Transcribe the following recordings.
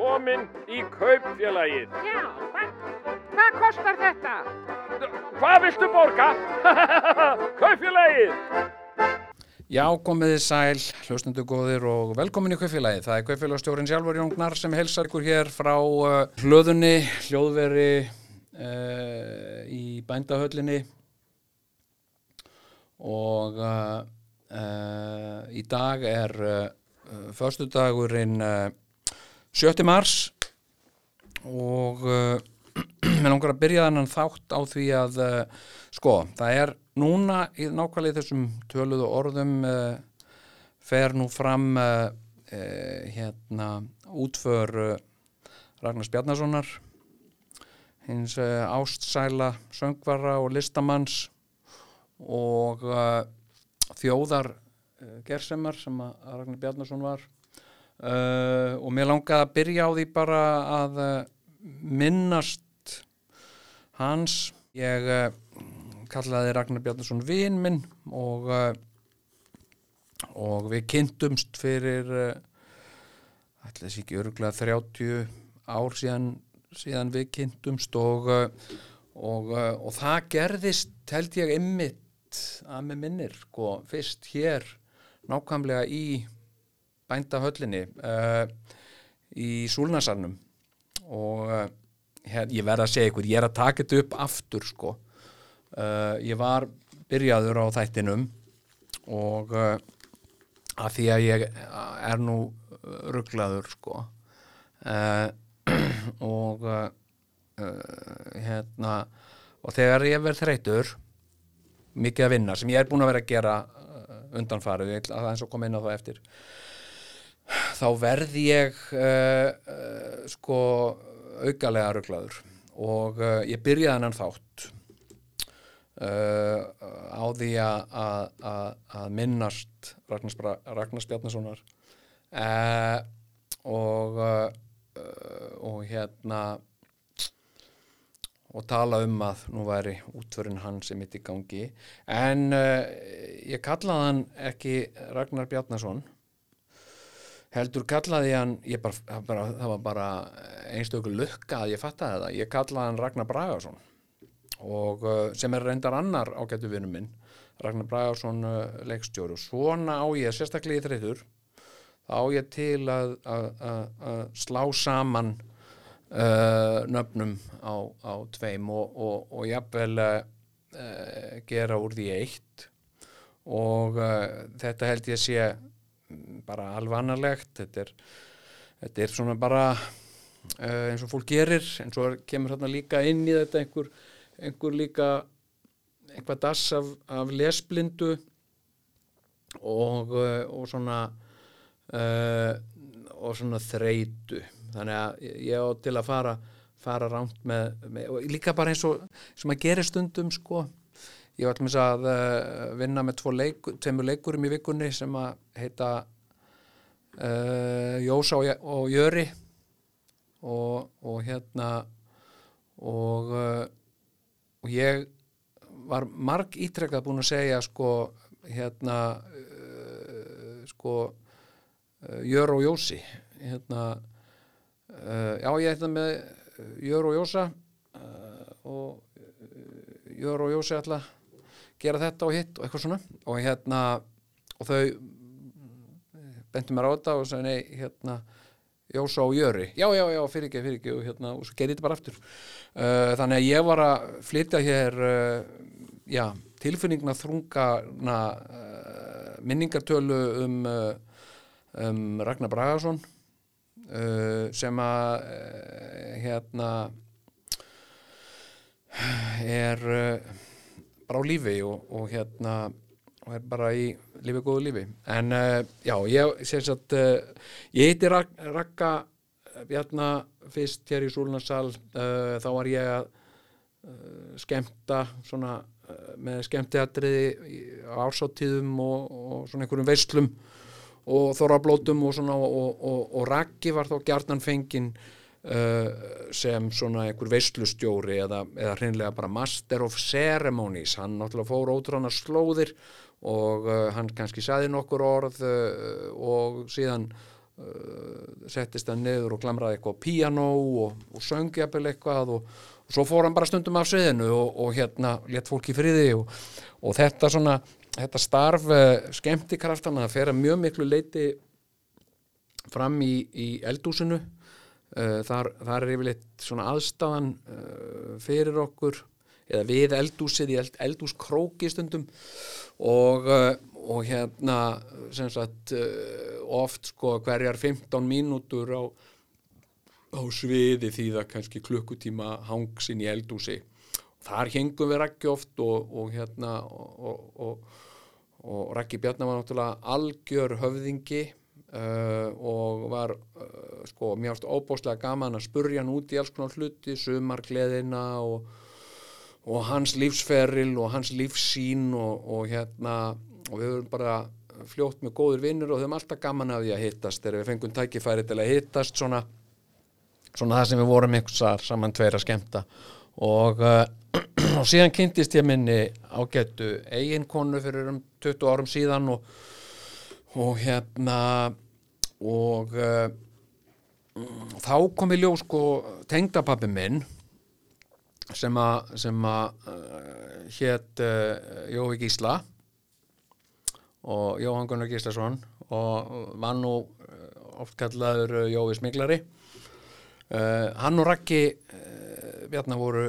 komin í kaupfélagið. Já, hvað, hvað kostar þetta? Hvað viltu borga? kaupfélagið! Já, komið þið sæl, hlustundu góðir og velkomin í Kaufélagið. Það er Kaufélagstjórin sjálfur Jóngnar sem helsar ykkur hér frá uh, hlöðunni, hljóðveri uh, í bændahöllinni og uh, uh, í dag er uh, förstu dagurinn uh, 7. mars og uh, mér langar að byrja þannig þátt á því að uh, sko, það er núna í nákvæmlega þessum töluðu orðum uh, fer nú fram hérna útför Ragnars Bjarnasonar hins ástsæla söngvara og listamanns og þjóðar gersemar sem að Ragnar Bjarnason var uh, og mér langaði að byrja á því bara að uh, minnast hans. Ég uh, kallaði Ragnar Bjarnason vin minn og uh, og við kynntumst fyrir ætla þessi ekki öruglega 30 ár síðan, síðan við kynntumst og, og, og það gerðist held ég ymmit að með minnir sko, fyrst hér nákvæmlega í bændahöllinni uh, í Súlnasarnum og uh, hér, ég verð að segja ykkur, ég er að taka þetta upp aftur sko. Uh, ég var byrjaður á þættinum og að því að ég er nú rugglaður sko. Og hérna og þegar ég verð þreytur mikið að vinna sem ég er búin að vera að gera undanfarið, ég ætla að það eins og koma inn á það eftir þá verð ég uh, uh, sko aukalega rugglaður og uh, ég byrjaði hennan þátt á því að- minnast Bjarnasonar. Uh, og og hérna og tala um að nú væri útförin hans sem mitt í gangi. En uh, ég kallaði hann ekki Ragnar Bjarnason heldur kallaði hann bara, bara, það var bara einstöku lukka að ég fattaði það. Ég kallaði hann Ragnar Bragason. Og uh, sem er reyndar annar ágættu vinnu minn Ragnar Bragason uh, leikstjóri. Og svona á ég sérstaklega í þreytur þá á ég til að, að, að, að slá saman uh, nöfnum á, á tveim og, og, og jafnvel uh, uh, gera úr því eitt. Og uh, þetta held ég sé bara alveg annarlegt. Þetta er, þetta er svona bara uh, eins og fólk gerir eins og kemur hérna líka inn í þetta einhver, einhver líka einhvað dass af, af lesblindu og, uh, og svona uh, og svona þreytu. Þannig að ég á til að fara fara rámt með, með líka bara eins og sem að gera stundum sko ég var þess að uh, vinna með tvo leik, tveimur leikurum í vikunni sem að heita uh, Jósa og, og Jöri. Og, og hérna og uh, og ég var marg ítrekkað búin að segja sko hérna uh, sko uh, Jör og Jósi. Hérna já ég ætla með Jör og Jósa og Jör og Jósi að gera þetta og hitt og eitthvað svona. Og hérna og þau bentu mér á þetta og sagði nei hérna Jósa og Jöri, já, já, já, fyrir ekki, fyrir ekki og, hérna, og svo gerði þetta bara aftur. Uh, þannig að ég var að flytja hér uh, já, tilfinningna þrungana uh, minningartölu um, um Ragnar Bragason sem að hérna er bara á lífi og, og hérna og er bara í lífi góðu lífi. En uh, já, ég sem sagt uh, ég heiti Rak Ragga Bjarna fyrst hér í Súlunarsal. Uh, þá var ég að skemmta svona með skemmtiatriði á ásáttíðum og, og svona einhverjum veislum og þorrablótum og svona og, og, Raggi var þá gjarnan fenginn sem svona einhver veislustjóri eða, eða hreinlega bara master of ceremonies. Hann náttúrulega fór ótrúna slóðir og uh, hann kannski saði nokkur orð uh, og síðan uh, settist hann niður og glamraði eitthvað á píanó og, og söng jafnvel eitthvað og, og svo fór hann bara stundum af sviðinu og, og hérna létt fólk í friði og, þetta svona þetta starf skemmtikraftana það fer að mjög miklu leiti fram í, í eldúsinu þar, þar er yfirleitt svona aðstafan uh, fyrir okkur eða við eldúsið í eld, eldúskróki stundum. Og, uh, og hérna sem sagt oft sko hverjar 15 mínútur á, á sviði því það kannski klukkutíma hangsinn í eldúsi þar hengum við rækki oft og, og hérna og, og Rækki Bjarnar var náttúrulega algjör höfðingi uh, og var uh, sko mjögst óbóslega gaman að spurja hann út í alls konar hluti, sumargleðina og, og hans lífsferil og hans lífsín og, og hérna og við höfum bara fljótt með góður vinnur og höfum alltaf gaman af því að hittast þegar við fengum tækifæri til að hittast svona, svona það sem við vorum einhversar saman tveir að skemmta. Og uh, og síðan kynntist ég minni ágættu eiginkonu fyrir um 20 árum síðan og, og hérna og uh, þá kom í ljós sko tengdapappi minn sem að uh, hétt uh, Jói Gísla og Jóhann Gunnar Gíslason og var nú oft kallaður Jói Smiglari. Hann og Raggi uh, Bjarnar voru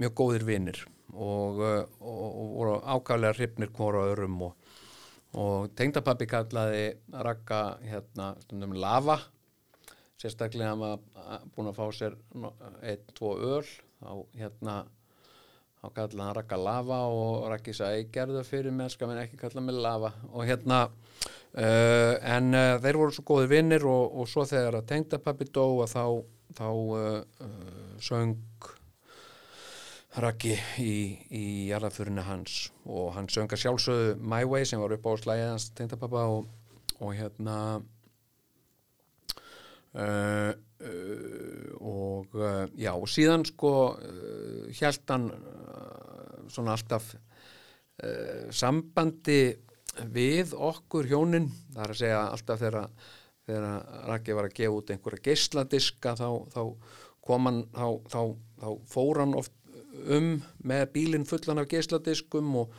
mjög góðir vinnir og, og, og voru ákvæðlega hrifnir hvora öðrum og, og tengdapappi kallaði Ragga hérna stundum lava. Sérstaklega hann var búin að fá sér einn, tvo öl. Þá hérna þá kallaði hann Ragga lava og Raggi sagði, ég gerðu fyrir skal menn ekki kalla mig lava. Og hérna uh, en uh, þeir voru svo góði vinnir og, og svo þegar að tengdapappi dó að þá, þá uh, söng Raggi í, í jarðafurinu hans og hann söng að sjálfsögðu My Way sem var upp á slæðið hans tengdapappa og, og hérna uh, uh, og uh, já og síðan sko uh, hjælt hann uh, svona alltaf uh, sambandi við okkur hjónin það er að segja alltaf þegar þegar Raggi var að gefa út einhverja geisladiska þá, þá kom hann þá, þá, þá fór hann oft um með bílinn fullan af geisladiskum og,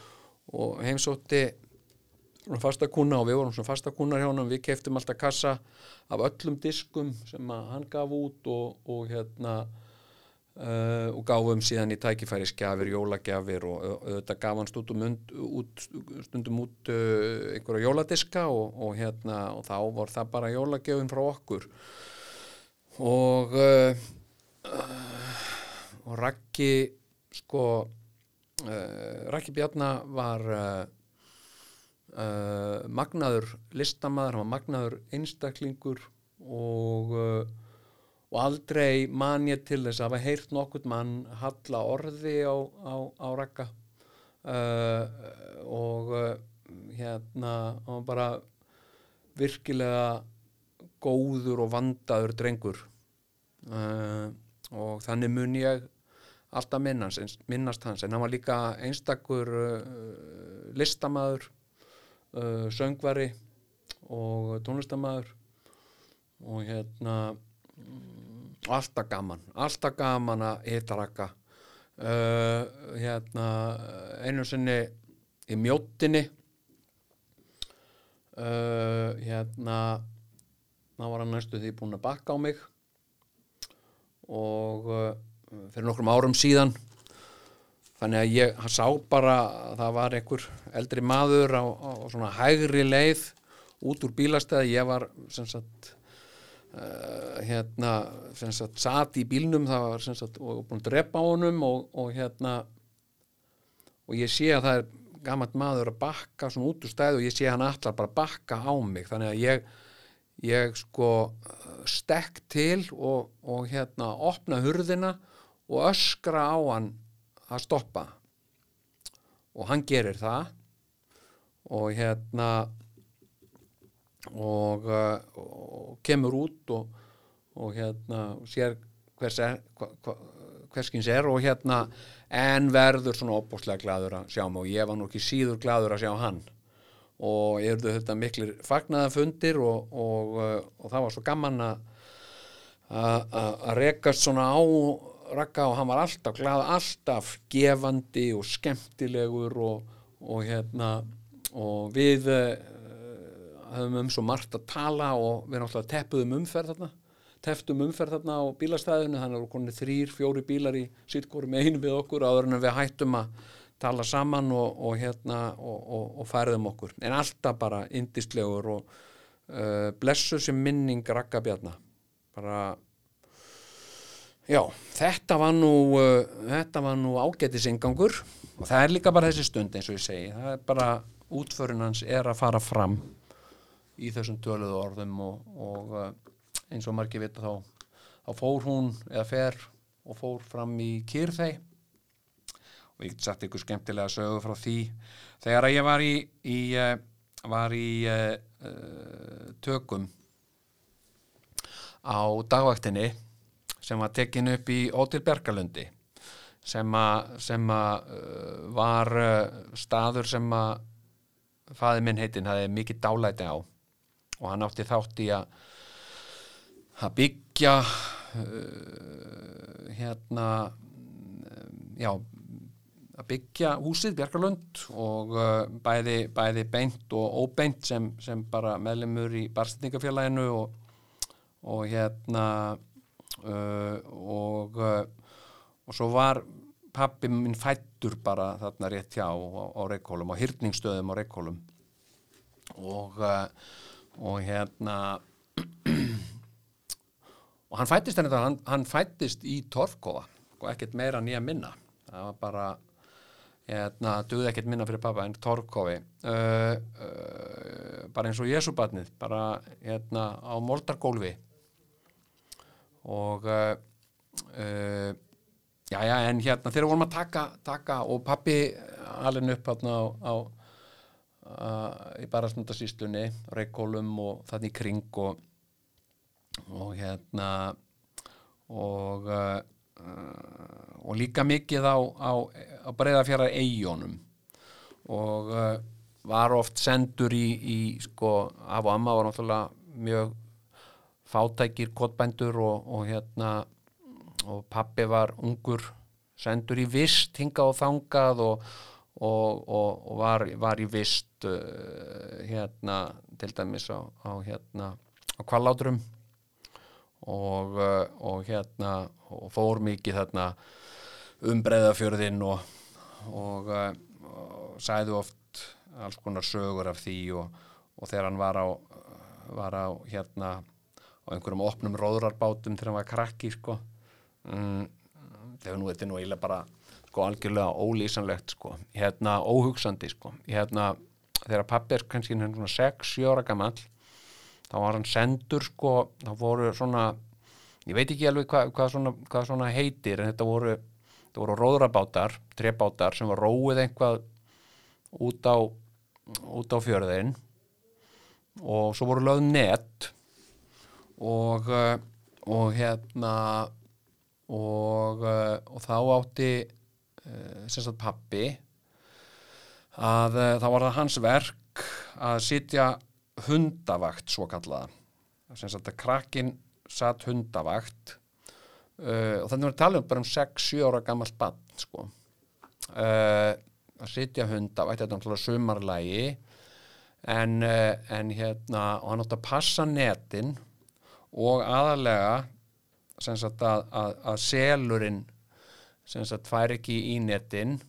og heimsótti svona fasta kuna og við vorum svona fasta kunar hjá hann við keftum alltaf kassa af öllum diskum sem hann gaf út og, og hérna uh, og gáfum síðan í tækifærisgjafir, jólagjafir og au- auðvitað gaf hann stundum, und, út, stundum út uh, einhverja jóladiska og, og hérna og þá var það bara jólagjöfin frá okkur. Og uh, og Raggi sko uh, Raggi Bjarna var uh, uh, magnaður listamaður, hann var magnaður einstaklingur og og aldrei man ég til þess að hafa heyrt nokkurt mann halla orði á, á, á uh, og hérna hann var bara virkilega góður og vandaður drengur. Og þannig mun ég alltaf minnast, minnast hans. En hann var líka einstakur uh, listamaður uh, söngvari og tónlistamæður og hérna mm, alltaf gaman alltaf gaman að hitta rakka uh, hérna einu sinni í mjóttinni uh, hérna þá var hann næstu því búin að bakka á mig. Og uh, fyrir nokkrum árum síðan. Þannig að ég sá bara að það var einhver eldri maður á, á svona hægri leið út úr bílastæði. Ég var sem sagt uh, hérna sem sagt sat í bílnum það var sem sagt og búin að drepa á honum og, og hérna og ég sé að það er gammalt maður að bakka svona út úr stæði og ég sé hann allar bara bakka á mig. Þannig að ég ég sko stekk til og, og hérna opna hurðina og öskra á hann að stoppa. Og hann gerir það. Og hérna og, uh, og kemur út og, og hérna og sér hvers er hva, hverskins er og hérna en verður svona opbúslega gladur að sjá mig og ég var nú ekki síður gladur að sjá hann. Og eru þetta miklir fagnaðafundir og, uh, og það var svo gaman að að rekast svona á Ragga og hann var alltaf glað, alltaf gefandi og skemmtilegur og, og hérna og við uh, höfum um svo margt að tala og við náttúrulega teppuðum umferð þarna teftum umferð þarna á bílastæðinu þannig að það voru þrýr, fjóri bílar í sittkórum einu við okkur áður en við hættum að tala saman og, og hérna og, og, færðum okkur. En alltaf bara indislegur og uh, blessu sem minning Ragga Bjarna. Bara já, þetta var nú uh, nú ágætis ingangur og það er líka bara þessi stund eins og ég segi. Það er bara útförin hans er að fara fram í þessum töluðu orðum og, og uh, eins og margir vita þá þá fór hún eða fer og fór fram í Kýrþei og ég get sagt ykkur skemmtilega sögu frá því. Þegar að ég var í, í uh, var í uh, tökum á dagvaktinni sem var tekin upp í Ótil Bergalundi sem að, uh, var uh, staður sem að faði minn heitin hafði mikið dálæti á. Og hann átti þátt í að að byggja uh, hérna um, já að byggja húsið Bjarkarlund og uh, bæði, bæði beint og óbeint sem, sem bara meðlemur í barstendingafélaginu og, og hérna uh, og uh, og svo var pappi minn fættur bara þarna rétt hjá á, Reykjólum, á hyrningsstöðum á Reykjólum og uh, og hérna og hann fættist það, hann, hann fættist í Torfkóa og ekkert meira nýja minna. Það var bara hérna, duði ekkert minna fyrir pappa en Torfkói uh, uh, bara eins og Jésubarnið bara hérna á moldargólfi og uh, uh, já já en hérna þegar vorum að taka, taka og pappi alveg upp hérna á, á uh, í barasmundasýstunni Reykjólum og þannig kring og, og hérna og og líka mikið á, á, á breyðafjara eijónum og var oft sendur í, í sko, af og amma var náttúrulega mjög fátækir kottbændur og, og hérna og pappi var ungur sendur í vist hingað og þangað og, og, og, var, var í vist uh, hérna til dæmis á, á hérna á kvallátrum og, uh, hérna og fór mikið þarna umbreðafjörðin og, og, uh, sæðu oft alls konar sögur af því og, og þegar hann var á, var á hérna á einhverjum opnum róðrarbátum þegar hann var krakki sko. Mm, þegar nú þetta er nú eiginlega bara sko algjörlega ólýsanlegt sko. Hérna óhugsandi sko. Hérna þegar pappi er kannski hérna svona 6-7 ára gamall þá var hann sendur sko þá voru svona ég veit ekki alveg hvað, hvað, svona, hvað svona heitir en þetta voru, þetta voru róðrabátar trebátar sem var róið einhvað út á út á fjörðin og svo voru lögð net og uh, og hérna og, uh, og þá átti sem sagt pappi að þá var það hans verk að sitja hundavakt svo kallaða að krakkin satt hundavakt uh, og þannig að tala um bara um 6-7 ára gammalt bann sko. Uh, að sitja hundavakt þetta er náttúrulega sumarlægi en, uh, en hérna og hann átti að passa netin og aðalega sagt að, að, að selurinn sagt fær ekki í netin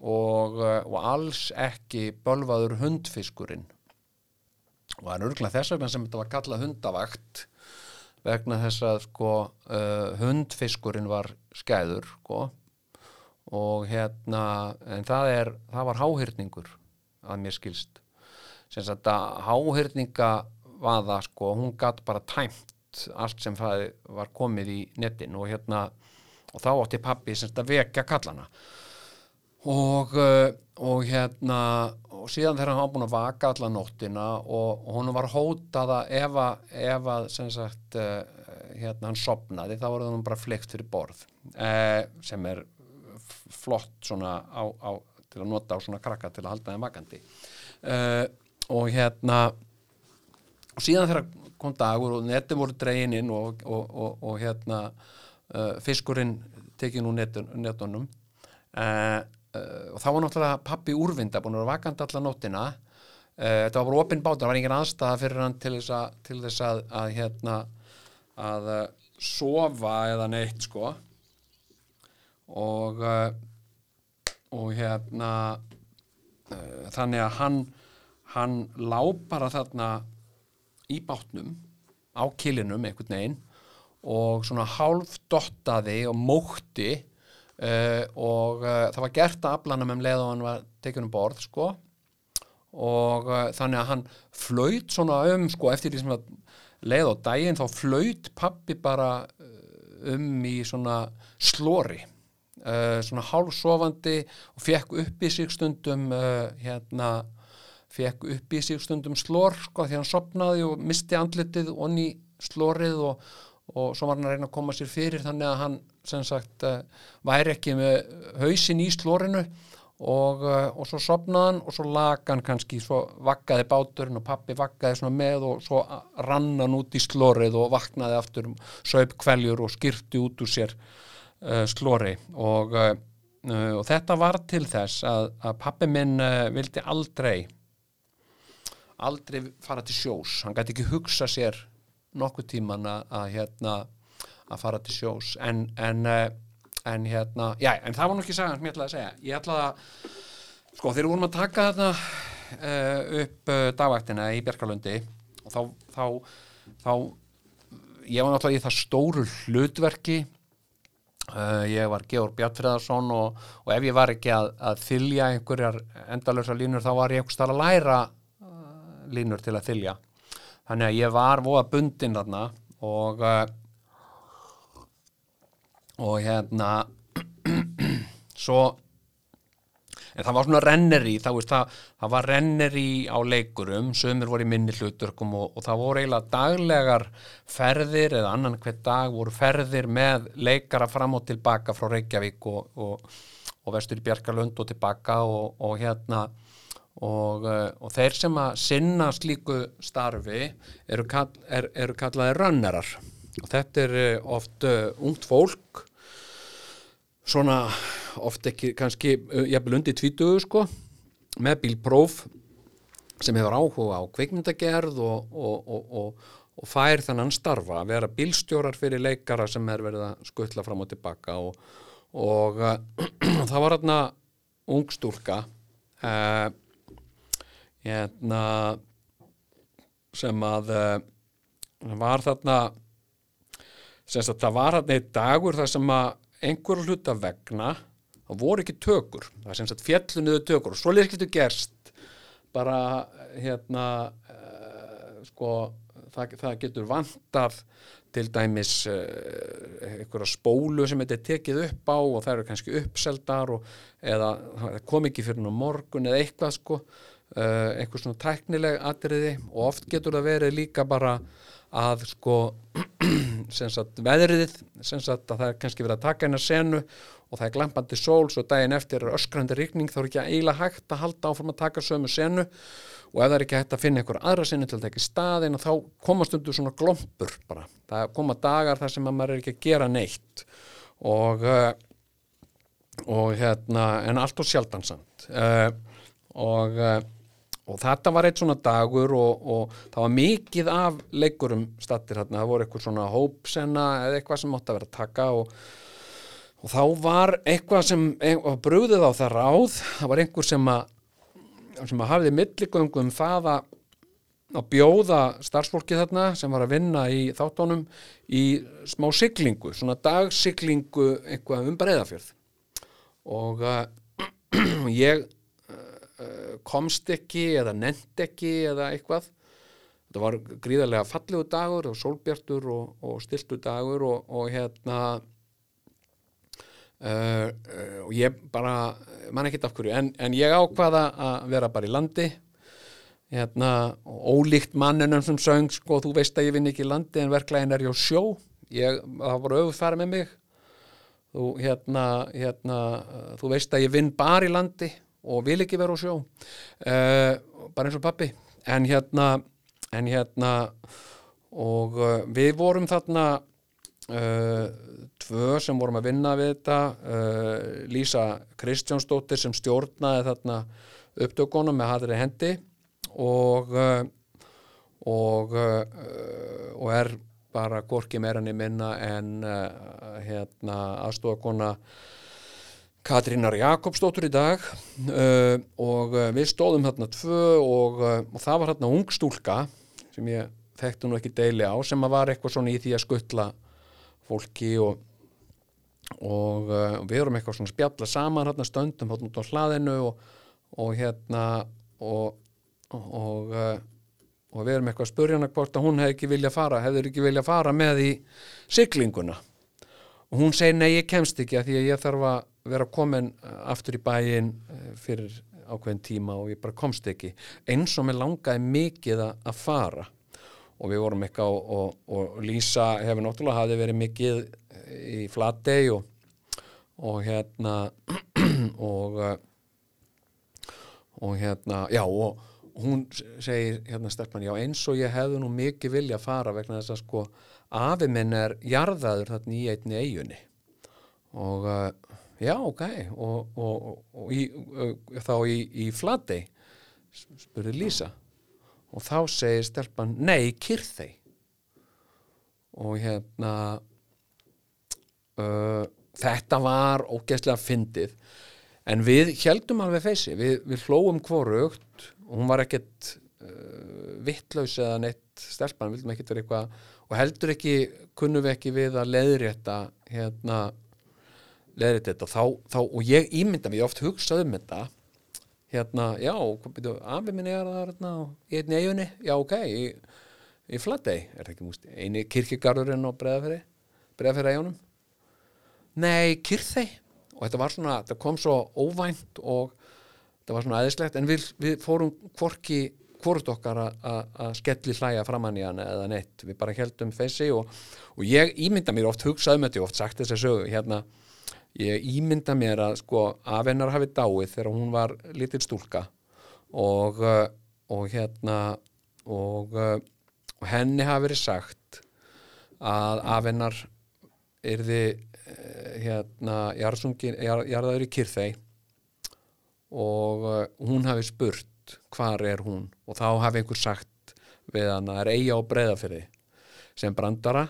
og, og alls ekki bölvaður hundfiskurinn. Og það er örgulega þess vegna sem þetta var kallað hundavakt vegna þess að sko uh, hundfiskurinn var skæður sko. Og hérna en það er, það var háhyrningur að mér skilst. Sem sagt að háhyrninga vaða sko, hún gatt bara tæmt allt sem það var komið í nettin og hérna og þá átti pappi sem sagt að vekja kallana. Og, og hérna og síðan þegar hann var búin að vaka alla nóttina og, og hún var hótaða ef að, ef að sem sagt uh, hérna hann sopnaði þá var það bara fleikt fyrir borð uh, sem er flott svona á, á, til að nota á svona krakka til að halda þeim vakandi. Uh, og hérna og síðan þegar kom dagur og netin voru dregin inn og, og, og, og hérna uh, fiskurinn tekin úr netun, netunum. Uh, uh, og þá var náttúrulega pappi úrvinda búin að vera vakandi alla nóttina. Uh, þetta var bara opinn bátur, það var engin aðstæða fyrir hann til þess að, til þess að, að hérna að sofa eða neitt sko. Og og hérna þannig að hann hann lá bara þarna í bátnum á kilinum einhvern veginn og svona hálfdottaði og mókti uh, og uh, það var gert að aflanum um leið og hann var tekinn um borð sko. Og uh, þannig að hann flaut svona um sko eftir því sem að leið á daginn þá flaut pappi bara um í svona slori uh, svona hálfsofandi og fekk upp í sig stundum hérna fekk upp í sig stundum slor sko því hann sopnaði og misti andlitið onni slorið og, og svo var hann að reyna að koma sér fyrir þannig að hann sem sagt uh, væri ekki með hausin í slorinu og, uh, og svo sopnaði hann og svo lag hann kannski, svo vakkaði báturinn og pappi vakkaði svona með og svo rann hann út í slorið og vaknaði aftur, söp kveljur og skyrti út úr sér uh, slori og, uh, uh, og þetta var til þess að, að pappi minn uh, vildi aldrei aldrei fara til sjós. Hann gæti ekki hugsa sér nokkuð tíman að, hérna að fara til sjós. En, en, uh, en hérna, já, en það var nú ekki sagan sem ég ætlaði að segja, ég ætlaði að sko, þegar við vorum að taka þarna uh, upp uh, dagvaktina í Bjarkalundi og þá, þá þá ég var náttúrulega í það stóru hlutverki. Uh, ég var Georg Bjartfriðarsson og, og ef ég var ekki að, að þylja einhverjar endalösa línur þá var ég einhvers þar að læra línur til að þylja. Þannig að ég var voða bundin þarna og uh, og hérna svo en það var svona renneri það, veist, það, það var renneri á leikurum sömur voru í minni hlutverkum og, og það voru eiginlega daglegar ferðir eða annan hver dag voru ferðir með leikara fram og tilbaka frá Reykjavík og, og, og vestur í Bjarkalund og tilbaka og hérna og, uh, og þeir sem að sinna slíku starfi eru, kall, er, eru kallaði rönnerar og þetta er uh, oft uh, ungt fólk svona oft ekki kannski jafnvel undir tvítugu sko með bílpróf sem hefur áhuga á kveikmyndagerð og, og, og, og, fær þannan starfa að vera bílstjórar fyrir leikara sem er verið að skuttla fram og tilbaka og, það var hérna ungstúlka uh, hérna sem að uh, var þarna sem sagt það var þarna einn dagur þar sem að einhver hluta vegna það voru ekki tökur það er sem sagt fjallunuðu tökur og svo getur gerst. Bara hérna uh, sko það, það getur vantað til dæmis uh, einhverja spólu sem þetta er tekið upp á og það eru kannski uppseldar og, eða kom ekki fyrir nú morgun eða eitthvað sko uh, einhver svona tæknileg atriði og oft getur það verið líka bara að sko sagt veðriðið sagt að það er kannski verið að taka eina senu og það er glampandi sól svo daginn eftir er öskrandi ríkning þá er ekki eiginlega hægt að halda áfram að taka sömu senu og ef það er ekki hægt að finna einhver aðra senu til að í staðin þá komast undir svona glompur bara. Það koma dagar þar sem að maður er ekki að gera neitt og uh, og hérna en allt og sjaldansamt uh, og og þetta var eitt svona dagur og, og það var mikið af leikurum stattir hérna, það voru eitthvað svona hópsenna eða eitthvað sem átti að vera að taka og, og þá var eitthvað sem eitthvað brúðið á það ráð það var einhver sem að sem að hafði milligöngu um það að að bjóða starfsfólki þarna sem var að vinna í þáttónum í smá siglingu, svona dagsiglingu eitthvað um breyðafjörð og uh, ég komst ekki eða nefnt ekki eða eitthvað. Þetta var gríðarlega fallegu dagur og sólbjartur og, og stiltu dagur og, og hérna uh, uh, og ég bara man ekki af hverju. En, en ég ákvaða að vera bara í landi. Hérna ólíkt mannunum sem söng sko þú veist að ég vinn ekki í landi en verklægin er ég á sjó. Ég, það voru öfufæri með mig. Þú hérna, hérna þú veist að ég vinn bara í landi og vil ekki vera á sjó. Uh, bara eins og pappi en hérna en hérna og uh, við vorum þarna uh, tvö sem vorum að vinna við þetta Lísa Kristjánsdóttir sem stjórnaði þarna upptökunum með hatri hendi og og og er bara gorki meira í minna en hérna aðstofakona Katrínar Jakobsdóttur í dag uh, og uh, við stóðum hérna tvö og, uh, og það var hérna ung stúlka sem ég þekktu nú ekki deili á sem var eitthvað svona í því að skuttla fólki og, og uh, við erum eitthvað svona spjalla saman hérna stöndum hérna út á hlaðinu og, og hérna og, uh, við erum eitthvað að spurja hana hvort að hún hefði ekki vilja fara hefði ekki vilja fara með í siglinguna. Og hún segir nei ég kemst ekki að því að ég þarf að vera komin aftur í bæin fyrir ákveðin tíma og ég bara komst ekki. Eins og mér langaði mikið að, fara. Og við vorum eitthvað og, og, og Lísa hefur náttúrulega hafði verið mikið í Flatey og, og hérna og og hérna, já og hún segir hérna stelpan, já eins og ég hefði nú mikið vilja að fara vegna þess að sko afi minn er jarðaður þarna í einni eigunni og já, ok. Og, og, og uh, þá í, í Flatey spurði Lísa. Og þá segir stelpan, nei, kyrþei og hérna uh, þetta var ógeðslega fyndið. En við heldum alveg feysi, við, við hlóum hvorugt. Og hún var ekkert uh, vittlaus eða neitt. Stelpan, við vildum ekkert vera eitthvað. Og heldur ekki, kunnum við ekki við að leiðrétta hérna leiðrétta þetta þá, þá, og ég ímynda mig, ég oft hugsaði um þetta hérna, já, hvað byrju, afi minni er það hérna, í einni eiginni, já, ok í, í Flatey, er það ekki múst eini kirkigarðurinn og breðaferi breðaferi eigunum nei, kyrþei og þetta var svona, þetta kom svo óvænt og þetta var svona aðeinslegt en við, við fórum hvorki hvort okkar að skelli hlæja framann í hann eða neitt, við bara heldum þessi og, og ég ímynda mér oft hugsaði með þetta, oft sagt þess að sögu hérna, ég ímynda mér að sko afennar hafi dáið þegar hún var lítil stúlka og, uh, og hérna og, uh, og henni hafi verið sagt að afennar yrði uh, hérna jarðaður í kyrþei og hún hafi spurt hvar er hún? Og þá hafi einhver sagt við hann að eiga og breyða fyrir sem brandara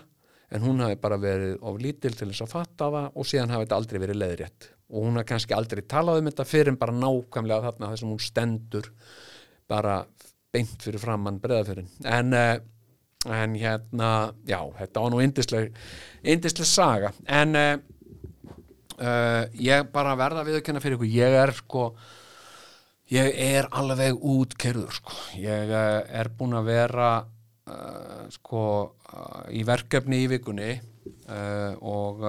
en hún hafi bara verið of lítil til þess að fatta það og síðan hafi þetta aldrei verið leðrétt og hún hafi kannski aldrei talað um þetta fyrir en bara nákvæmlega þarna þess að hún stendur bara beint fyrir framann breyðafyrin en, en hérna já, þetta var nú indisleg indisleg saga. En uh, ég bara verða við að kenna fyrir ykkur, ég er sko Ég er alveg útkerður sko. Ég er búin að vera uh, sko uh, í verkefni í vikunni uh, og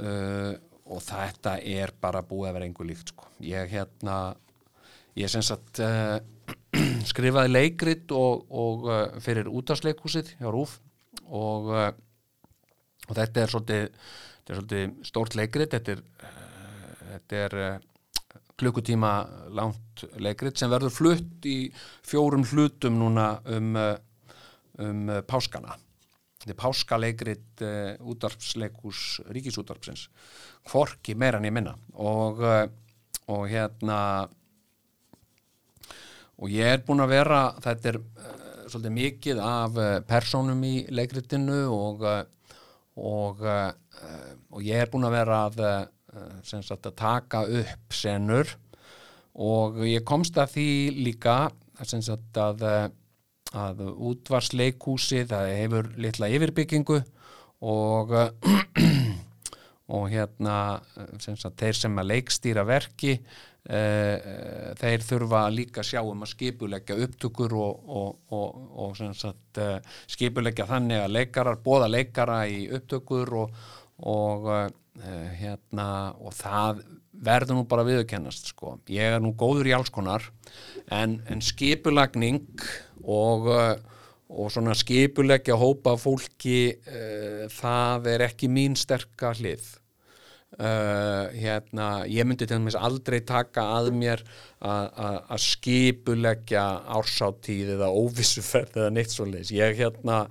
og þetta er bara búið að vera einhver líkt sko. Ég hérna ég sem sagt skrifaði leikrit og, og fyrir útastleikusið hjá Rúf og, og þetta er svolítið, þetta er svolítið stórt leikrit þetta er, þetta er klukkutíma langt leikrit sem verður flutt í fjórum hlutum núna um, um páskana. Þetta er páskaleikrit uh, útarpsleikus ríkisútarpsins. Hvorki meira en ég minna og, uh, og hérna og ég er búin að vera, þetta er uh, svolítið mikið af persónum í leikritinu og og, og ég er búin að vera að sem sagt að taka upp senur. Og ég komst að því líka sem sagt að, að útvarsleikúsi það hefur litla yfirbyggingu og og hérna sem sagt þeir sem að leikstýra verki Uh, þeir þurfa líka sjá um að skipuleggja upptökur og, og, og, og sagt, uh, skipuleggja þannig að leikarar, bóða leikara í upptökur og uh, hérna, og það verður nú bara viðkennast sko. ég er nú góður í alls konar en, en skipulagning og og svona skipuleggja hópa fólki það er ekki mín sterka hlið uh, hérna, ég myndi til dæmis aldrei taka að mér að- skipuleggja ársáttíð eða óvissuferð eða neitt svoleiðis ég hérna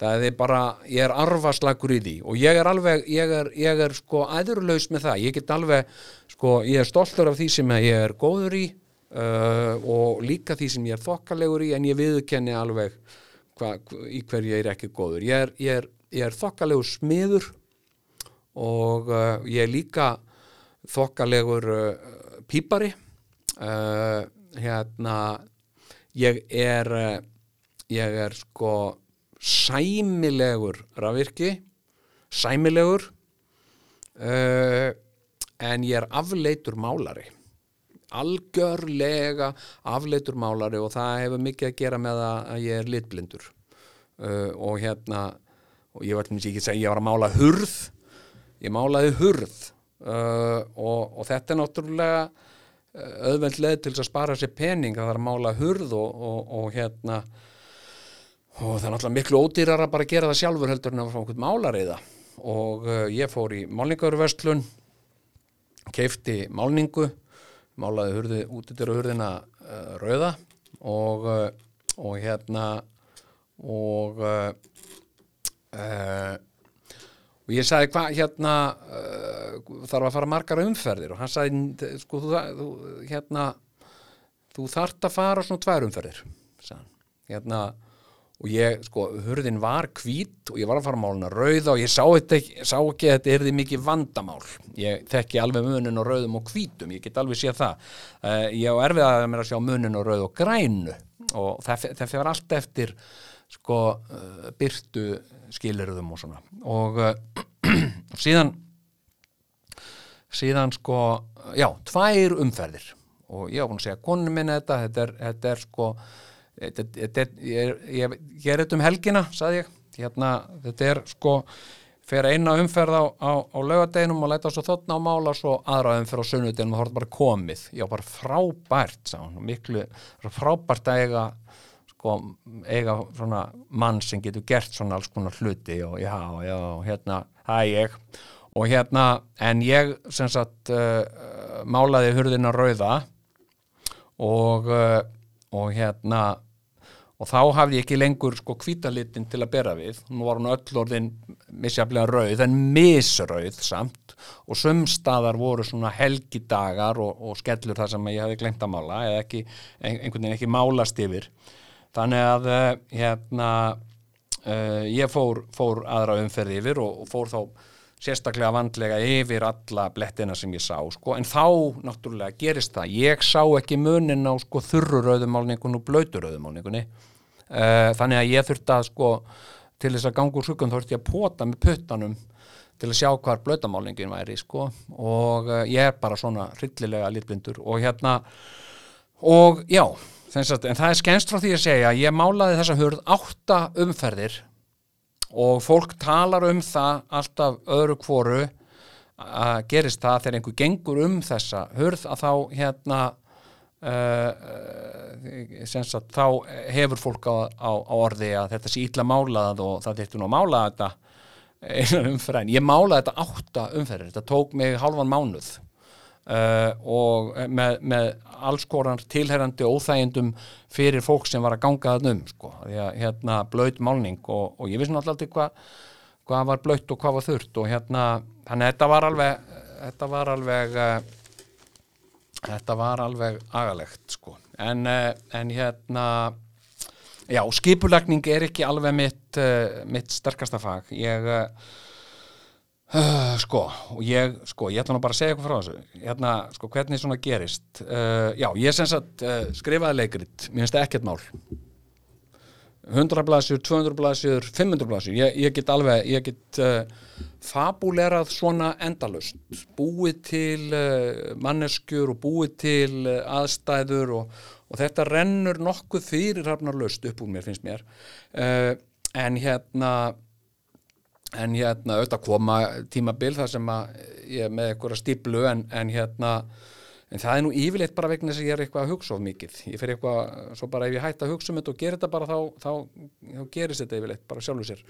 það er bara, ég er arfaslagur í því og ég er alveg, ég er, ég er sko æðurlaus með það, ég get alveg sko, ég er stoltur af því sem ég er góður í uh, og líka því sem ég er þokkalegur í en ég viðkenni alveg hva, í hverju ég er ekki góður. Ég er, ég er, ég er þokkalegur smiður og uh, ég er líka þokkalegur uh, pípari. Uh, hérna ég er uh, ég er sko sæmilegur rafvirki sæmilegur uh, en ég er afleitur málari. Algjörlega afleitur málari og það hefur mikið að gera með að ég er litblindur. Uh, og hérna og ég var ekki að segja ég var að mála hurð. Ég málaði hurð uh, og, og þetta er náttúrulega auðveld leið til að spara sér pening að það er að mála hurð og, og, og hérna og það er náttúrulega miklu ódýrar að bara gera það sjálfur heldur en að fá einhvern málariða og uh, ég fór í málningarverslun keifti málningu málaði hurði, útidyra hurðina uh, rauða og, uh, og hérna og og ég sagði hvað hérna þarf að fara margar umferðir og hann sagði sko þú, þú hérna þú þart að fara svona tvær umferðir sagði hann. hérna og ég, sko, hurðin var hvít og ég var að fara að máluna rauða og ég sá, ekki, sá ekki að þetta erði mikið vandamál. Ég þekki alveg munin á rauðum og hvítum ég get alveg séð það. Uh, ég á erfið að mér að sjá munin á rauð og grænu og það, það fyrir allt eftir sko uh, byrtu skilirðum og svona. Og uh, síðan síðan sko já, tvær umferðir. Og ég búin að segja konunum minni þetta þetta er, þetta er sko þetta, er, ég, ég, ég er þetta um helgina sagði ég, hérna, þetta er sko fer eina umferð á, á, á laugadeginum og læta svo þotna á mála svo aðra umferð á sunnudeginum og það er bara komið. Já, bara frábært sá, hann, miklu, frábært að eiga sko, eiga svona mann sem getur gert svona alls konar hluti og já, já, hérna það er ég. Og hérna, en ég sem sagt uh, málaði hurðina rauða og uh, og hérna og þá hafði ég ekki lengur sko hvítalitin til að bera við, nú var hún öll orðin misjaflega rauð, en misrauð samt. Og sumstaðar voru svona helgidagar og, og skellur þar sem ég hafði glemt að mála eða ekki, einhvern veginn ekki málast yfir. Þannig að uh, hérna uh, ég fór, fór aðra umferð yfir og, og fór þá sérstaklega vandlega yfir alla blettina sem ég sá sko. en þá náttúrulega gerist það ég sá ekki munin á sko, þurrurauðumálningun og blöyturauðumálningunni uh, þannig að ég þurfti að sko, til þess að ganga úr skuggan þurfti að pota með puttanum til að sjá hvar blöytamálningin væri sko. og uh, ég er bara svona hryllilega litblindur og hérna og já sagt, en það er skennst frá því að segja ég málaði þessa hurð átta umferðir og fólk talar um það alltaf öðru kvoru að gerist það þegar einhver gengur um þessa hurð að þá hérna uh, sagt, þá hefur fólk á, á, á orði að þetta sé ítla málað og það þurfti nú að mála þetta einan umferðin. Ég málaði þetta átta umferðir, þetta tók mig halvan mánuð Uh, og með, með alls konar tilherrandi óþægindum fyrir fólk sem var að ganga það um sko, hérna blöyt málning og, og ég vissi náttúrulega hvað hvað var blöyt og hvað var þurrt og hérna, þannig að þetta var alveg þetta var alveg uh, þetta var alveg agalegt sko, en, uh, en hérna já, skipulagning er ekki alveg mitt mitt sterkasta fag. Ég Uh, sko, og ég, sko, ég ætla nú bara að segja eitthvað frá þessu, hérna, sko, hvernig svona gerist, uh, já, ég sem sagt uh, skrifaði leikrit, mér finnst það ekkert mál. 100 blasjur, 200 blasjur, 500 blasjur ég, ég get alveg, ég get fabulerað svona endalust búið til manneskjur og búið til aðstæður og, og þetta rennur nokkuð fyrir hafnarlust upp úr mér, finnst mér. En hérna en hérna auðvitað koma tímabil þar sem að ég er með eitthvað stíplu en, en hérna en það er nú yfirleitt bara vegna þess að ég er eitthvað að hugsa of mikið. Ég fer eitthvað, svo bara ef ég hætti að hugsa um þetta og gera þetta bara þá, þá, þá gerist þetta yfirleitt bara sjálfur sér.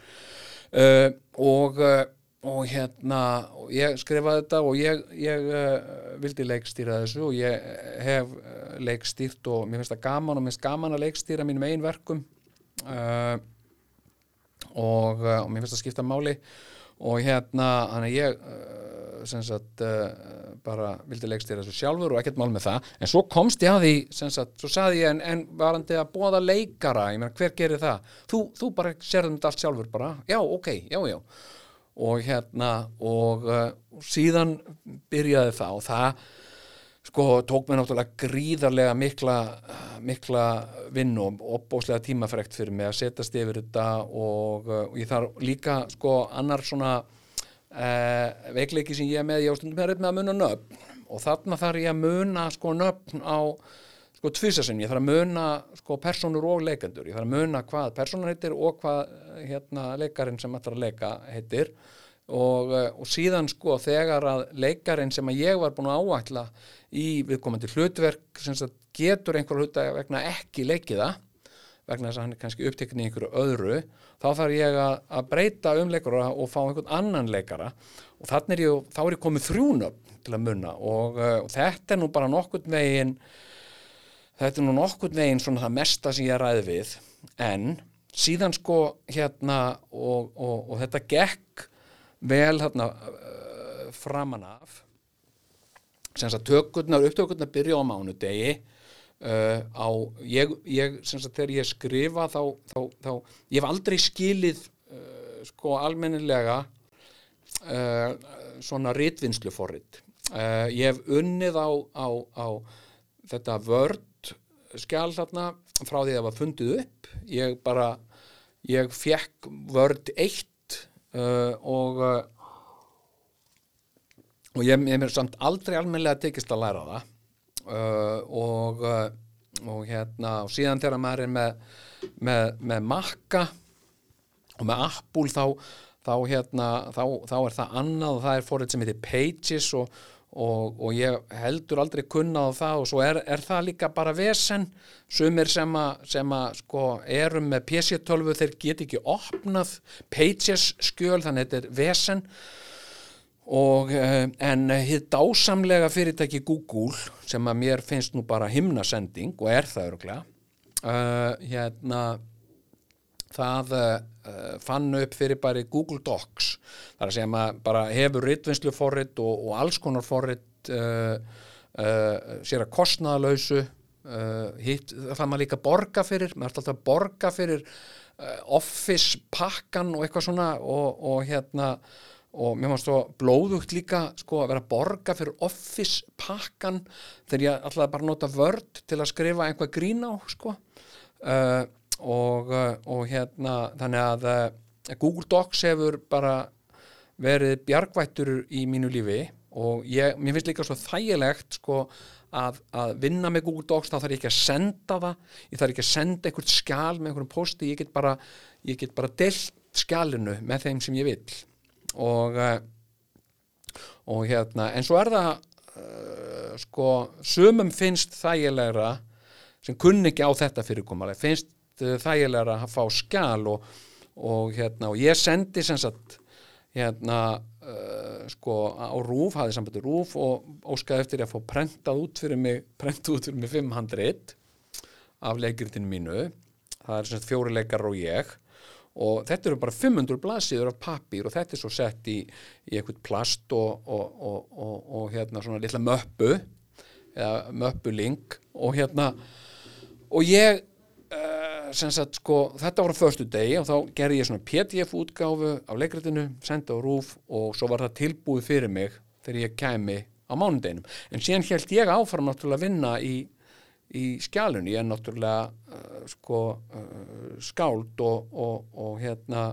Uh, og uh, og hérna og ég skrifaði þetta og ég, ég uh, vildi leikstýra þessu og ég hef uh, leikstýrt og mér finnst það gaman og mér finnst gaman að leikstýra mínum einn verkum. Uh, og, uh, og mér finnst það skipta máli. Og hérna hann að ég uh, sem sagt uh, bara vildi leikstýra þessu sjálfur og ekkert mál með það. En svo komst ég að því sem sagt, svo saði ég en, en varandi að bóða leikara ég meina hver gerir það? Þú, þú bara sérðum þetta allt sjálfur bara. Já ok, já já. Og hérna og uh, síðan byrjaði það og það sko tók mér náttúrulega gríðarlega mikla, mikla vinn og opbóslega tímafrekt fyrir mig að setjast yfir þetta og, uh, og ég þarf líka sko annar svona uh, veikleiki sem ég er með, ég á stundum er með að muna nöfn og þarna þarf ég að muna sko nöfn á sko tvisasinn, ég þarf að muna sko personur og leikendur, ég þarf að muna hvað personan heitir og hvað hérna leikarinn sem ætlar að leika heitir. Og, uh, og síðan sko þegar að leikarinn sem að ég var búin að áætla í viðkomandi hlutverk sem getur einhver hluta vegna ekki leikiða vegna þess að hann er kannski upptekinn í einhverju öðru þá þarf ég að, breyta um leikara og fá einhvern annan leikara. Og þannig er ég, þá er ég komið þrjúnöfn til að munna og, uh, og þetta er nú bara nokkurn veginn þetta er nú nokkurn veginn svona það mesta sem ég ræði við. En síðan sko hérna og, og, og þetta gekk vel hérna framan af sem sagt tökurnar, upptökurnar byrja á mánudegi uh, á, ég, ég sem sagt þegar ég skrifa þá, þá, þá ég hef aldrei skilið uh, sko almennilega uh, svona ritvinnsluforrit. Uh, ég hef unnið á, á, á þetta vörd skjál þarna frá því að það var fundið upp. Ég bara ég fekk vörd eitt uh, og uh, og ég, mér samt aldrei almennilega tekist að læra það. Uh, og, uh, og hérna og síðan þegar maður er með, með, með makka og með appúl þá, þá, hérna, þá, þá er það annað og það er fórið sem heitir Pages og, og, og ég heldur aldrei kunnað á það og svo er, er það líka bara vesen. Sumir sem að, sem að sko, erum með PC-12 þeir get ekki opnað Pages skjöl þannig að þetta er vesen og uh, en hitt dásamlega fyrirtæki Google sem að mér finnst nú bara himnasending og er það öruglega uh, hérna það uh, fann upp fyrir bara Google Docs. Þar að segja maður bara hefur rittvinnslu forrit og, og alls konar forrit sér að kostnaðalausu hitt það maður líka borga fyrir maður er alltaf að borga fyrir office pakkan og eitthvað svona og, og hérna og mér fannst svo blóðugt líka sko að vera að borga fyrir office pakkan þegar ég alltaf bara nota vörd til að skrifa einhvað grín á sko. Uh, og, uh, og hérna þannig að uh, Google Docs hefur bara verið bjargvættur í mínu lífi. Og ég, mér finnst líka svo þægilegt sko að, að vinna með Google Docs þá þarf ég ekki að senda það. Ég þarf ekki að senda einhvert skjál með einhverjum posti. Ég get bara, ég get bara delt skjálinu með þeim sem ég vil og eh, og hérna, en svo er það uh, sko, sumum finnst þægilegra sem kunni ekki á þetta fyrirkomalega, finnst uh, þægilegra að fá skjál og, og hérna, og ég sendi sem sagt hérna uh, sko á Rúf, hafði sambandi Rúf og óskaði eftir að fá prentað út fyrir mig, prentað út fyrir mig 500 af leikritinu mínu. Það er sagt fjóri leikar og ég og þetta eru bara 500 blaðsíður af pappir og þetta er svo sett í, í eitthvað plast og, og, og, og hérna svona litla möppu eða möppuling og hérna og ég uh, sagt, sko, þetta var á förstu degi og þá gerði ég svona pdf útgáfu á leikritinu, senda á rúf og svo var það tilbúið fyrir mig þegar ég kemi á mánudeginum. En síðan held ég áfram náttúrulega að vinna í í skjálunni, er náttúrulega uh, sko uh, skáld og, og, og hérna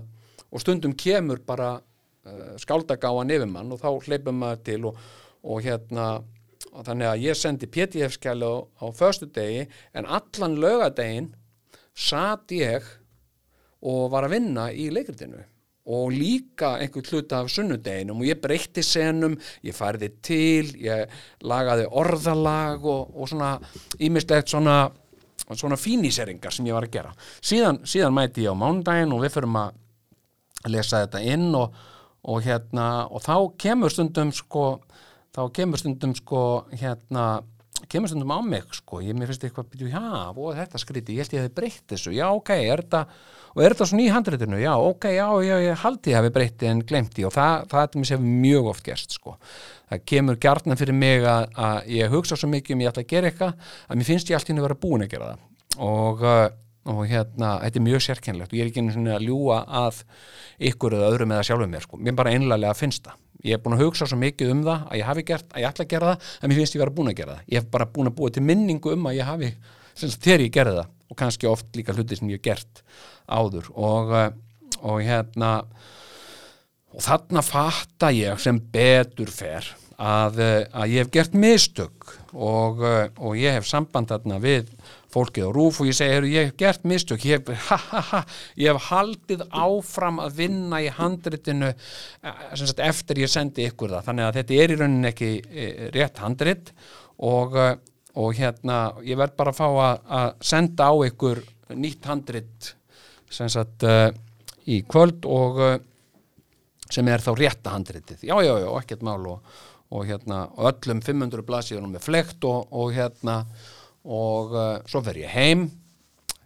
og stundum kemur bara uh, skáldagáan yfir mann og þá hleypum maður til og, og hérna og þannig að ég sendi á, á förstu degi en allan lögadegin satt ég og var að vinna í leikritinu og líka einhvern hlut af sunnudeginum. Og ég breytti senum, ég færði til, ég lagaði orðalag og, og svona ímislegt svona, svona fíníseringar sem ég var að gera. Síðan, síðan mæti ég á mánudagin og við förum að lesa þetta inn og, og hérna og þá kemur stundum sko þá kemur stundum sko hérna kemur stundum á mig sko. Ég finnst eitthvað býtu já, og þetta skríti, ég held ég hefði breytt þessu. Já, ok, er þetta og er þetta svona í handritinu, já, ok, já, já, ég haldi ég hefði breytti en glemti og það, það er mér sem mjög oft gerst sko. Það kemur gjarnan fyrir mig að, að ég hugsa svo mikið um ég ætla að gera eitthvað að mér finnst ég alltaf að vera búin að gera það. Og, uh, og hérna, þetta er mjög sérkennlegt og ég er ekki einu svona að ljúa að ykkur eða öðrum eða sjálfum mér sko, mér bara einlega að finnst það. Ég er búin að hugsa svo mikið um það að ég hafi gert, að ég ætla að gera það, en mér finnst ég vera búin að gera það. Ég hef bara búin að búa til minningu um að ég hafi þegar ég gerði það og kannski oft líka hluti sem ég hef gert áður. Og, uh, og hérna og þarna fatta ég sem betur fer að, uh, að ég hef gert mistök og, uh, og ég hef samband þarna við fólkið á rúf og ég segi, heru, ég hef gert mistök ég hef, ha, ha, ha, ég hef haldið áfram að vinna í handritinu sagt, eftir ég sendi ykkur það. Þannig að þetta er í rauninni ekki rétt handrit og, og hérna ég verð bara að fá að, að senda á ykkur nýtt handrit sem sagt uh, í kvöld og uh, sem er þá rétta handritið. Já, já, ekkert mál og, og hérna, öllum 500 blasíðunum með flekt og, og hérna og uh, svo fer ég heim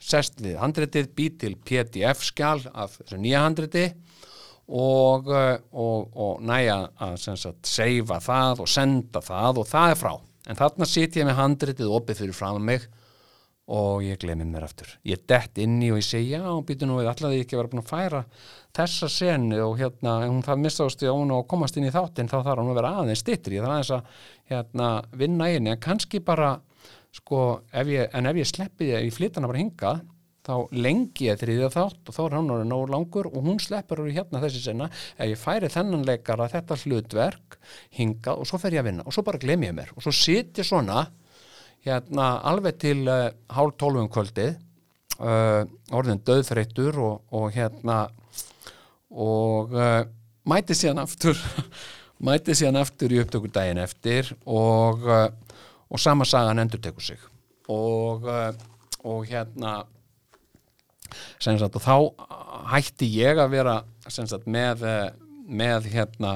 sest við handritið, bý til pdf skjál af þessu nýja handriti og, og, næja að seifa það og senda það og það er frá en þarna sit ég með handritið opið fyrir fram mig og ég glemir mér aftur. Ég dett inni og ég segi já, býtu nú við allavega ekki að vera búin að færa þessa senu og hérna, hún það mistást í hún og komast inn í þáttinn þá þarf hún að vera aðeins stittri það er aðeins að hérna, vinna inn en kannski bara sko, ef ég, en ef ég sleppi því að ég flytta hana bara hinga þá lengi ég þriðja þátt og þá er hann orðið nógur langur og hún sleppur úr hérna þessi senna ef ég færi þennan leikara þetta hlutverk hinga og svo fer ég að vinna og svo bara glem ég mér og svo sit ég svona hérna alveg til uh, hálf tólfum kvöldið uh, orðin döðþreytur og, og hérna og uh, mæti síðan aftur mæti síðan aftur í upptökur daginn eftir og, og sama sagan endur tekur sig. Og, og hérna sagt, og þá hætti ég að vera sagt, með með hérna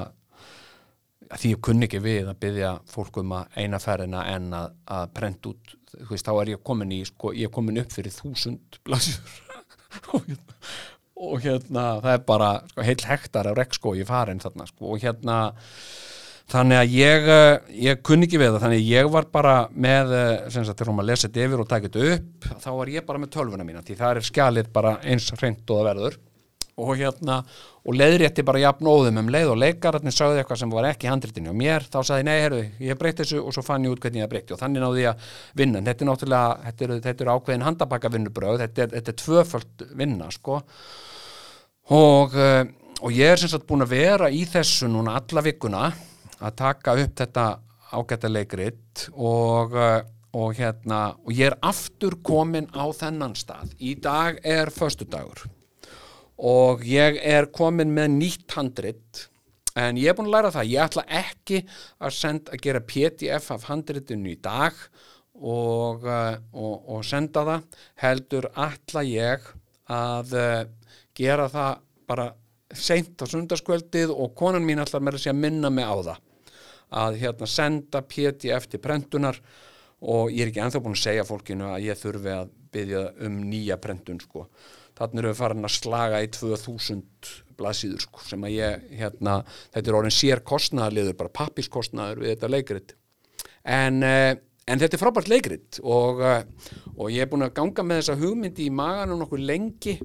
því ég kunni ekki við að byggja fólk um að eina ferðina en að, að prent út, veist, þá er ég komin í sko, ég er komin upp fyrir þúsund blasjur og, hérna, og hérna, það er bara sko, heil hektar af rekskói farin þarna sko, og hérna þannig að ég, eh, ég kunni ekki við það. Þannig að ég var bara með eh, sem sagt, þegar maður lesið yfir og takit upp þá var ég bara með tölvuna mína því það er skjalið bara eins hreint og það verður. Og hérna og leiðrétti bara jafn óðum um leið og leikararnir sagði eitthvað sem var ekki handritinu og mér þá sagði nei, herru, ég breytti þessu og svo fann ég út hvernig ég breytti og þannig náði ég að vinna. Þetta er náttúrulega, þetta eru, þetta eru ákveðin handabaka vinnubröð, þetta er, þetta er tvöföld vinna sko. Og, eh, og ég er sem sagt búin að vera í þessu núna alla vikuna að taka upp þetta ágætta leikrit og eh, og hérna, og ég er aftur komin á þennan stað. Í dag er förstudagur og ég er komin með nýtt handrit en ég er búin að læra það, ég ætla ekki að senda að gera pdf af handritinu í dag og, uh, og, og senda það heldur ætla ég að uh, gera það bara seint á sundarskvöldið og konan mín ætla mér að segja minna mig á það að hérna senda pdf til prentunar og ég er ekki enþá búin að segja fólkinu að ég þurfi að byggja um nýja prentun sko. Þannig erum við farin að slaga í 2000 blaðsýður sko, sem að ég, hérna, þetta er orðin sér kostnæðarliður, bara pappiskostnæður við þetta leikrit. En, uh, en þetta er frábært leikrit og, uh, og ég er búin að ganga með þessa hugmyndi í maganum nokkuð lengi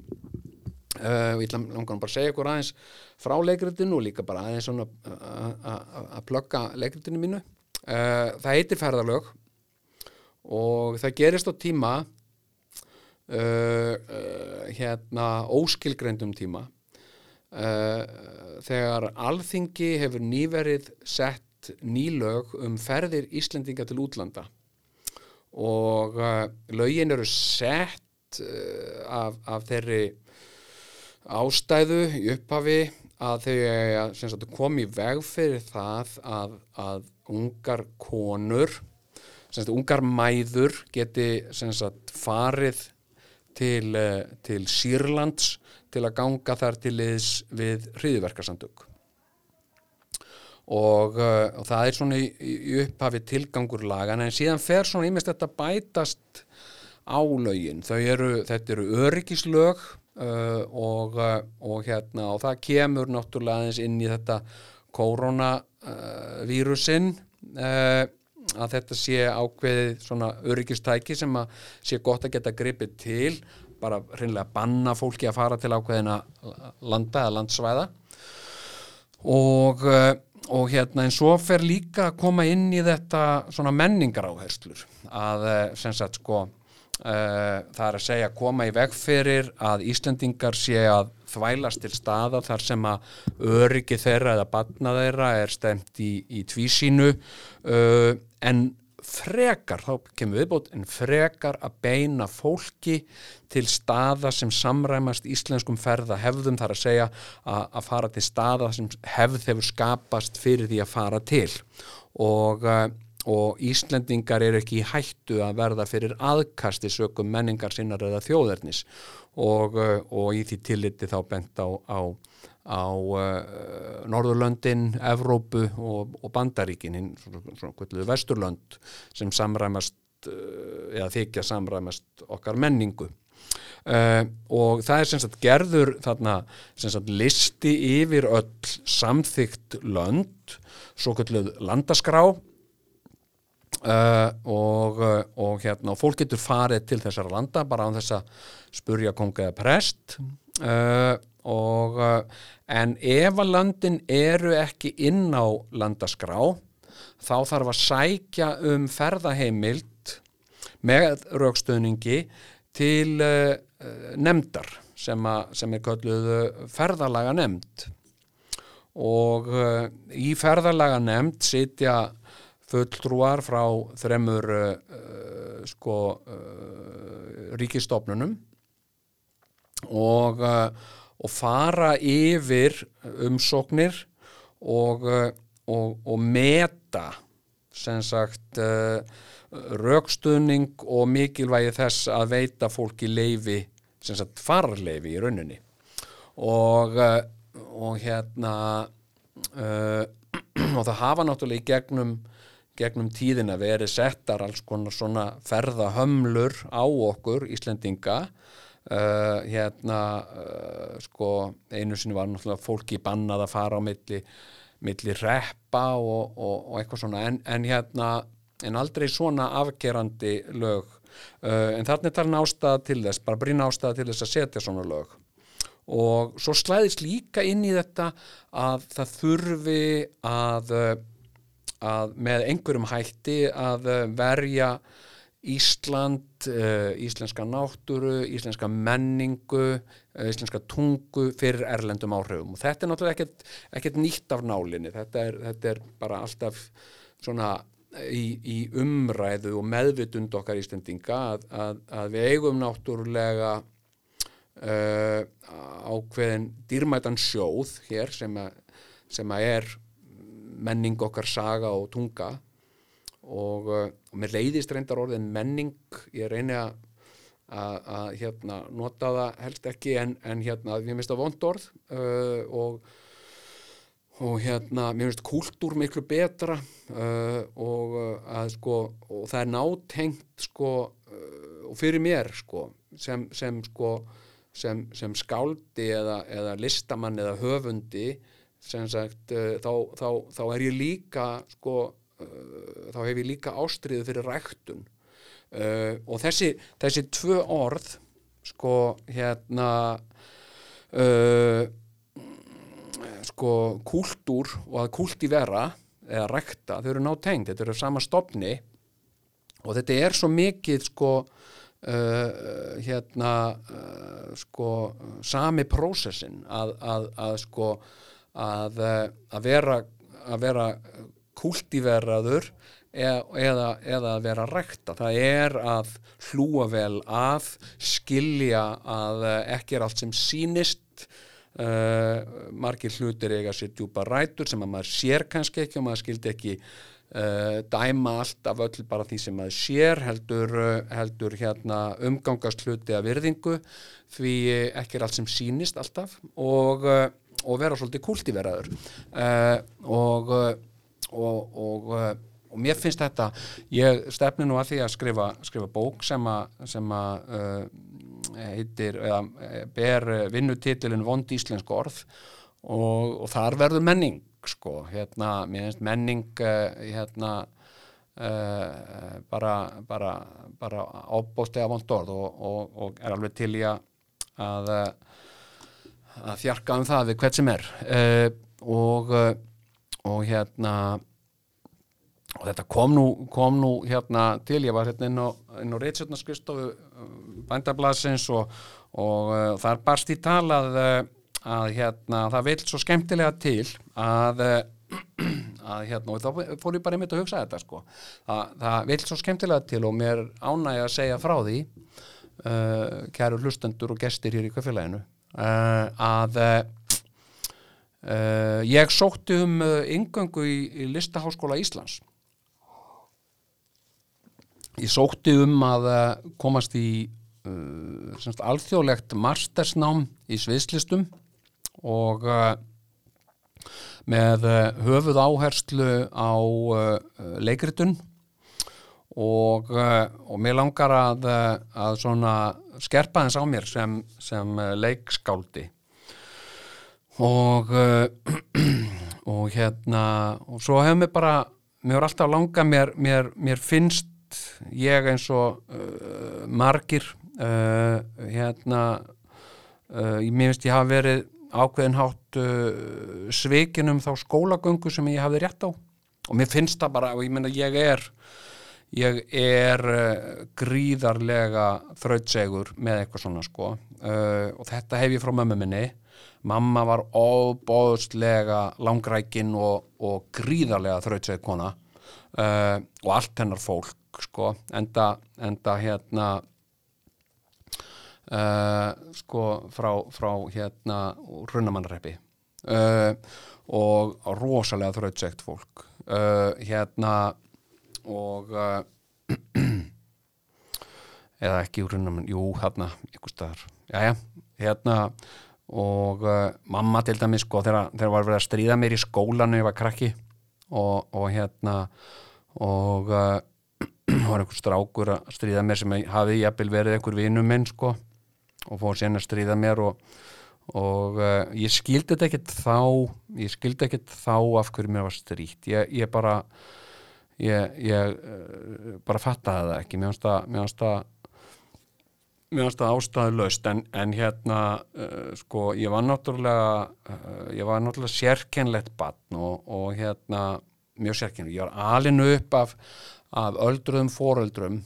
uh, ég langar bara að segja ykkur aðeins frá leikritinu og líka bara aðeins að plögga leikritinu mínu. Það heitir ferðalög og það gerist á tíma Uh, uh, hérna óskilgreyndum tíma. Uh, þegar alþingi hefur nýverið sett nýlög um ferðir Íslendinga til útlanda og lögin eru sett af, af þeirri ástæðu í upphafi að þau komi í veg fyrir það að, að ungar konur sagt, ungar mæður geti sagt, farið til, eh, til Sýrlands til að ganga þar til liðs við hriðiverkarsandug og, uh, og það er svona í, í upphafi tilgangur lagan en síðan fer svona ímest þetta bætast á lögin. Þau eru, þetta eru öryggislög uh, og, uh, og hérna og það kemur náttúrulega aðeins inn í þetta koronavírusin uh, að þetta sé ákveðið svona öryggistæki sem að sé gott að geta gripið til bara hreinlega banna fólki að fara til ákveðina landa eða landsvæða. Og, uh, og hérna en svo fer líka að koma inn í þetta svona menningar áherslur að uh, sem sagt sko Uh, það er að segja að koma í veg fyrir að Íslendingar sé að þvælast til staða þar sem að öryggi þeirra eða batna þeirra er stemt í, í tvísínu uh, en frekar, þá kemur viðbót, en frekar að beina fólki til staða sem samræmast íslenskum ferða hefðum þar að segja að, að fara til staða sem hefð hefur skapast fyrir því að fara til. Og uh, og Íslendingar er ekki í hættu að verða fyrir aðkasti sökum menningar sinnar eða þjóðernis og, uh, og í því tilliti þá bent á, á, á uh, Norðurlöndin, Evrópu og, og Bandaríkin, svona, svona kvölduðu Vesturlönd sem samræmast uh, eða þykja samræmast okkar menningu. Uh, og það er sem sagt gerður þarna sem sagt listi yfir öll samþygt lönd, svo kvölduð landaskrá Uh, og, uh, og hérna og fólk getur farið til þessara landa bara án þess að spurja konga eða prest. Uh, og en ef að landin eru ekki inn á landaskrá þá þarf að sækja um ferðaheimild með raukstöðningi til nefndar sem, a, sem er kölluð ferðalaga nefnd og í ferðalaga nefnd sitja fulltrúar frá þremur uh, sko uh, ríkistofnunum og, uh, og fara yfir umsóknir og, og, og meta sem sagt raukstuðning og mikilvægi þess að veita fólki leifi, sem sagt farleifi í rauninni. Og, og hérna og það hafa náttúrulega í gegnum gegnum tíðina verið settar alls konar svona ferðahömlur á okkur Íslendinga. Uh, hérna uh, sko einu sinni var náttúrulega fólki bannað að fara á milli, milli reppa og, og, og eitthvað svona. En, en hérna en aldrei svona afgerandi lög. Uh, en þarna er talin ástæða til þess bara brína ástæða til þess að setja svona lög. Og svo slæðist líka inn í þetta að það þurfi að að með einhverjum hætti að eh, verja Ísland, uh, íslenska náttúru, íslenska menningu, uh, íslenska tungu fyrir erlendum áhrifum. Og þetta er náttúrulega ekkert, ekkert nýtt af nálinni, þetta er, þetta er bara alltaf svona í, í umræðu og meðvitund okkar íslendinga að, að, að við eigum náttúrulega uh, ákveðin dýrmætan sjóð hér sem að, sem að er menning okkar saga og tunga. Og, uh, og mér leiðist reyndar orðin menning, ég reyni að að hérna nota það helst ekki en, en hérna við minnst á vondorð uh, og og hérna, mér finnst kúltúr miklu betra uh, og að sko, og það er nátengt sko, uh, og fyrir mér sko, sem, sem sko sem, sem skáldi eða, eða listamann eða höfundi sem sagt uh, þá, þá, þá er ég líka sko, uh, þá hef ég líka ástriðu fyrir ræktun. Uh, og þessi, þessi tvö orð sko hérna sko kúltúr og að kúltivera eða rækta, þau eru nátengt þetta eru sama stopni og þetta er svo mikið sko Uh, hérna uh, sko sami prósessin að, að, að sko að, eh, að vera, vera kultiveraður eða, eða að vera rækta. Það er að hlúa vel að, skilja að eh, ekki er allt sem sínist, uh, margir hlutir eiga sér djúpa rætur sem að maður sér kannski ekki og maður skildi ekki uh, dæma allt af öll bara því sem maður sér, heldur, heldur hérna, umgangast hluti af virðingu því ekki er allt sem sínist alltaf og og vera svolítið kultiveraður uh, og, uh, og, og, uh, og mér finnst þetta ég stefni nú að því að skrifa, skrifa bók sem að, uh, heitir eða eh, ber vinnutitilin vond íslensk orð. Og, og þar verður menning sko, hérna, mér finnst menning hérna uh, bara bara, bara ábóstega vond orð og, og, og er alveg til í að að, að þjarka um það við hvert sem er. Uh, og uh, og hérna og þetta kom nú, kom nú hérna til, ég var hérna inn á, á Reitsjötnarskristofu bændablasins og, og uh, þar barst í talað uh, að hérna það vil svo skemmtilega til að að hérna, og þá fór ég bara einmitt að hugsa þetta sko, að, það vil svo skemmtilega til og mér ánægja að segja frá því uh, kæru hlustendur og gestir hér í kvöfélaginu uh, að uh, ég sótti um yngöngu í, í Listaháskóla Íslands. Ég sótti um að komast í semst, alþjóðlegt mastersnám í sviðslistum og með höfuð áherslu á leikritun og, uh, og mér langar að, uh, að svona skerpa þess á mér sem, sem uh, leikskáldi og og hérna og svo hefur mér bara mér er alltaf langað mér, mér, mér finnst ég eins og uh, margir uh, hérna uh, mér finnst ég hafa verið ákveðin hátt uh, svikin um þá skólagöngu sem ég hafði rétt á. Og mér finnst það bara og ég meina ég er ég er uh, gríðarlega þrautsegur með eitthvað svona sko. Uh, og þetta hef ég frá mömmu minni. Mamma var óbóðslega langrækin og, og gríðarlega þrautseg kona. Uh, og allt hennar fólk sko. Enda, enda hérna uh, sko frá, frá hérna runnamannreppi uh, og rosalega þrautsegt fólk. Uh, hérna og uh, eða ekki úr runnamann, jú, hérna ykkur staðar, jæja, hérna og uh, mamma til dæmis sko þegar, þegar var verið að stríða mér í skólanu ég var krakki og, og hérna og uh, var einhver strákur að stríða mér sem hafi jafnvel verið einhver vinum minn sko og fór sérna að stríða mér og, og uh, ég skildi þetta ekkert þá ég skildi ekkert þá af hverju mér var stríkt ég, ég bara ég, ég uh, bara fattaði það ekki. Mér finnst það mér finnst það það ástæðulaust. En, en hérna uh, sko ég var náttúrulega uh, ég var náttúrulega sérkennlegt barn og, og hérna mjög sérkennlegt, ég var alinu upp af, af öldruðum fóröldrum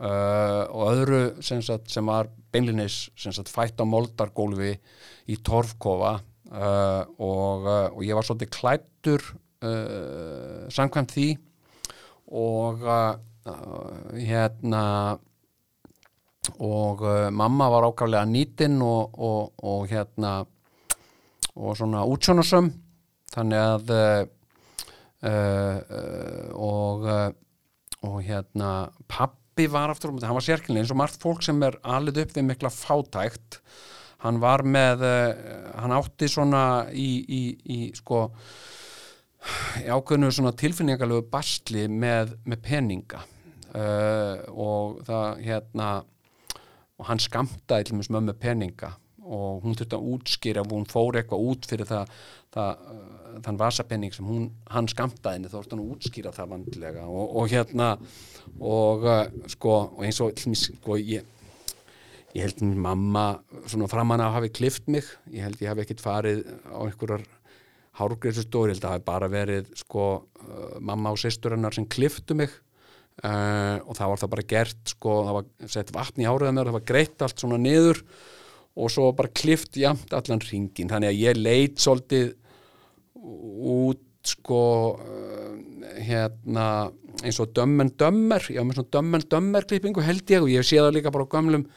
uh, og öðru sem, sagt, sem var beinlinis fætt á moldargólfi í torfkofa og, og ég var svolítið klættur samkvæmt því og uh, hérna og uh, mamma var ákaflega nýtin og, og, og hérna og svona útsjónasöm þannig að uh, og og hérna pappi var aftur, hann var sérkynlega eins og margt fólk sem er alið upp við mikla fátækt. Hann var með hann átti svona í, í, í sko í ákveðnu svona tilfinningalegu basli með, með peninga. Uh, og það hérna og hann skamtaði til mjög mömmu peninga og hún þurfti að útskýra ef hún fór eitthvað út fyrir það, það uh, þann vasapenning sem hún, hann skamtaði henni þá þurfti hann að útskýra það vandlega. Og, og hérna og uh, sko og eins og sko ég ég held að mamma svona framan að hafi klift mig. Ég held ég hafi ekkit farið á einhverjar hárgreifstóri, ég held að það hafi bara verið sko uh, mamma og sýstur hennar sem kliftu mig uh, og það var það bara gert sko, það var sett vatn í háriða mér, það var greitt allt svona niður og svo bara klift jamt allan ringin, þannig að ég leit svolítið út sko uh, hérna eins og dömmen dömmer ég var með svona dömmen dömmer klippingu held ég og ég sé það líka bara á gömlum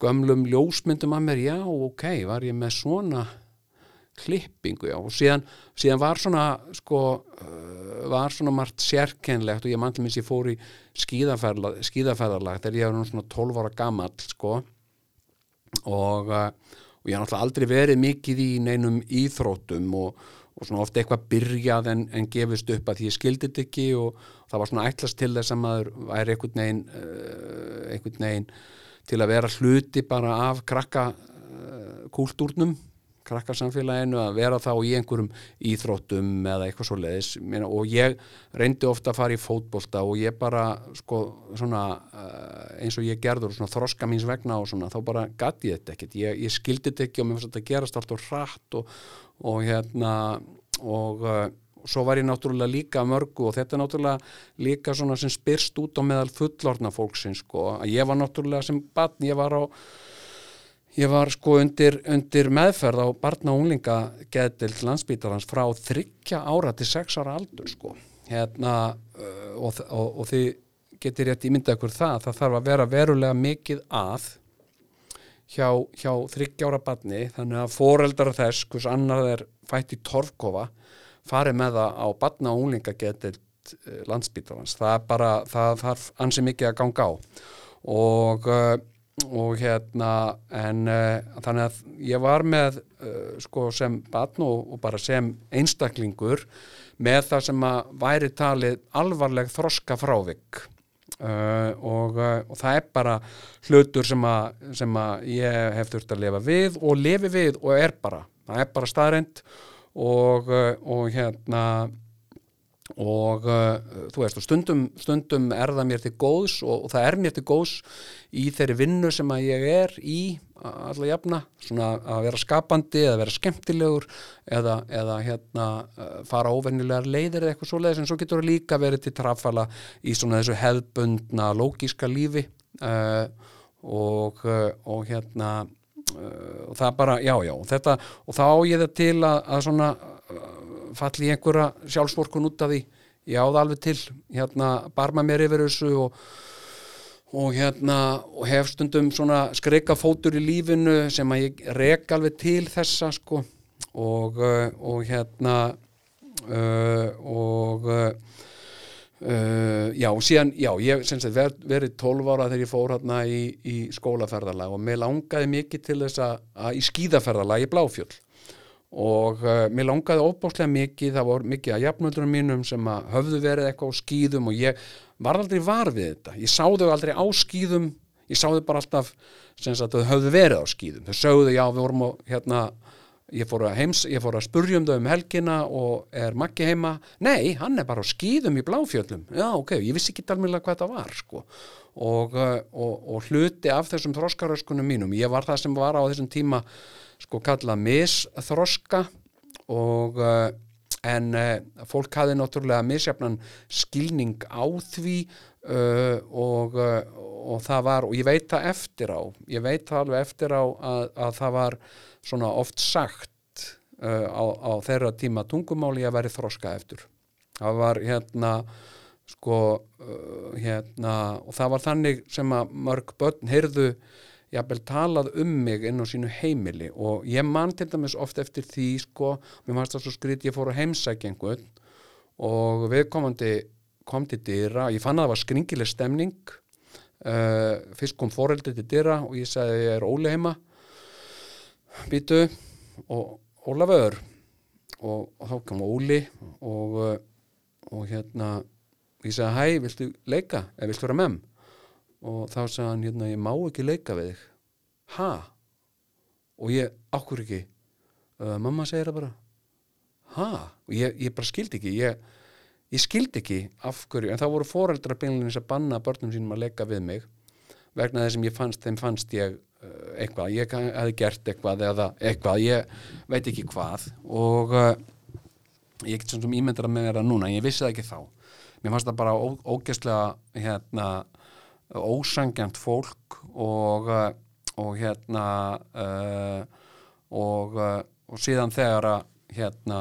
gömlum ljósmyndum að mér, já ok, var ég með svona klippingu, já, og síðan, síðan var svona, sko uh, var svona margt sérkennlegt og ég mann til minnst ég fór í skíðaferðarlag þegar ég var svona 12 ára gamall, sko og, uh, og ég har náttúrulega aldrei verið mikið í neinum íþróttum og, og svona ofta eitthvað byrjað en, en gefist upp að því ég skildi þetta ekki og það var svona ætlast til þess að maður væri einhvern veginn, uh, einhvern veginn til að vera hluti bara af krakka kúltúrnum krakkarsamfélaginu að vera þá í einhverjum íþróttum eða eitthvað svo leiðis og ég reyndi ofta að fara í fótbolta og ég bara sko svona uh, eins og ég gerður svona þroska míns vegna og svona þá bara gati ég þetta ekkert, ég, ég skildi þetta ekki og mér fannst þetta að gerast allt og hratt og, og hérna og uh, svo var ég náttúrulega líka mörgu og þetta er náttúrulega líka svona sem spyrst út á meðal fullorna fólksins sko, að ég var náttúrulega sem batn, ég var á Ég var sko undir, undir meðferð á barna og unglinga geðdild landsbítarans frá þryggja ára til sex ára aldur sko. Hérna, uh, og, og, og þið getur rétt ímyndað ykkur það, það þarf að vera verulega mikið að hjá, hjá þryggja ára barni, þannig að foreldrar þess, hvers annar er fætt í torfkofa, farið með það á barna og unglinga geðdild uh, landsbítarans. Það bara, það þarf ansið mikið að ganga á og uh, og hérna en uh, þannig að ég var með uh, sko sem batn og, og bara sem einstaklingur með það sem að væri talið alvarleg þroska frávik uh, og, og það er bara hlutur sem að, sem að ég hef þurft að lifa við og lifi við og er bara, það er bara staðrind og, og hérna og uh, þú veist, stundum, stundum er það mér til góðs og, og það er mér til góðs í þeirri vinnu sem að ég er í alla jafna, svona að vera skapandi eða vera skemmtilegur eða, eða hérna uh, fara óvennilegar leiðir eða eitthvað svo leiðis en svo getur það líka verið til trafala í svona þessu hefðbundna lógíska lífi uh, og, uh, og hérna uh, og það bara, já já þetta, og þá ég það til að, að svona falli einhverja sjálfsvorkun út af því. Ég áða alveg til, hérna barma mér yfir þessu og, og hérna og hef stundum svona skreika fótur í lífinu sem að ég rek alveg til þessa sko. Og, uh, og hérna uh, og uh, já, síðan, já, ég sagt, ver, verið 12 ára þegar ég fór hérna í, í skólaferðarlag og mér langaði mikið til þess að, að í skíðaferðarlag í Bláfjöld og uh, mér langaði óbáslega mikið, það voru mikið að jafnöldurum mínum sem höfðu verið eitthvað á skýðum og ég var aldrei var við þetta. Ég sá þau aldrei á skýðum ég sá þau bara alltaf sem að þau höfðu verið á skýðum, þau sögðu já við vorum á hérna, ég fór að heims ég fór að spurja um þau um helgina og er makki heima, nei hann er bara á skýðum í bláfjöllum, já ok ég vissi ekki alveg hvað það var sko. Og, uh, og, og hluti af þessum þróskaröskunum mínum, ég var það sem var á þessum tíma sko kalla misþroska og uh, en uh, fólk hafi náttúrulega misjafnan skilning á því uh, og, og það var, og ég veit það eftir á ég veit það alveg eftir á að, að það var svona oft sagt á, á þeirra tíma tungumáli að veri þroska eftir. Það var hérna sko hérna og það var þannig sem að mörg börn heyrðu jafnvel talað um mig inn á sínu heimili og ég man til dæmis oft eftir því sko, mér fannst það svo skrit ég fór að heimsækja einhvern og viðkomandi kom til dýra, ég fann að það var skringileg stemning uh, fyrst kom foreldri til dýra og ég sagði ég er Óli heima? Býtu og Ólafur og, og þá kom Óli og, og hérna ég sagði hæ, viltu leika? Eða viltu vera með og þá sagði hann hérna ég má ekki leika við þig. Ha? og ég, ákkur ekki? Uh, mamma segir það bara. Ha? og ég, ég bara skildi ekki ég, ég skildi ekki af hverju en þá voru foreldrabinlinins að banna börnum sínum að leika við mig vegna þess að ég fannst, þeim fannst ég uh, eitthvað, ég hefði gert eitthvað eða eitthvað, ég veit ekki hvað. Og uh, ég get svona sem ímyndar að með vera núna ég vissi það ekki þá. Mér fannst það bara ó, ógæslega hérna ósangjant fólk og, eh, og hérna uh, og, uh, og síðan þegar að hérna,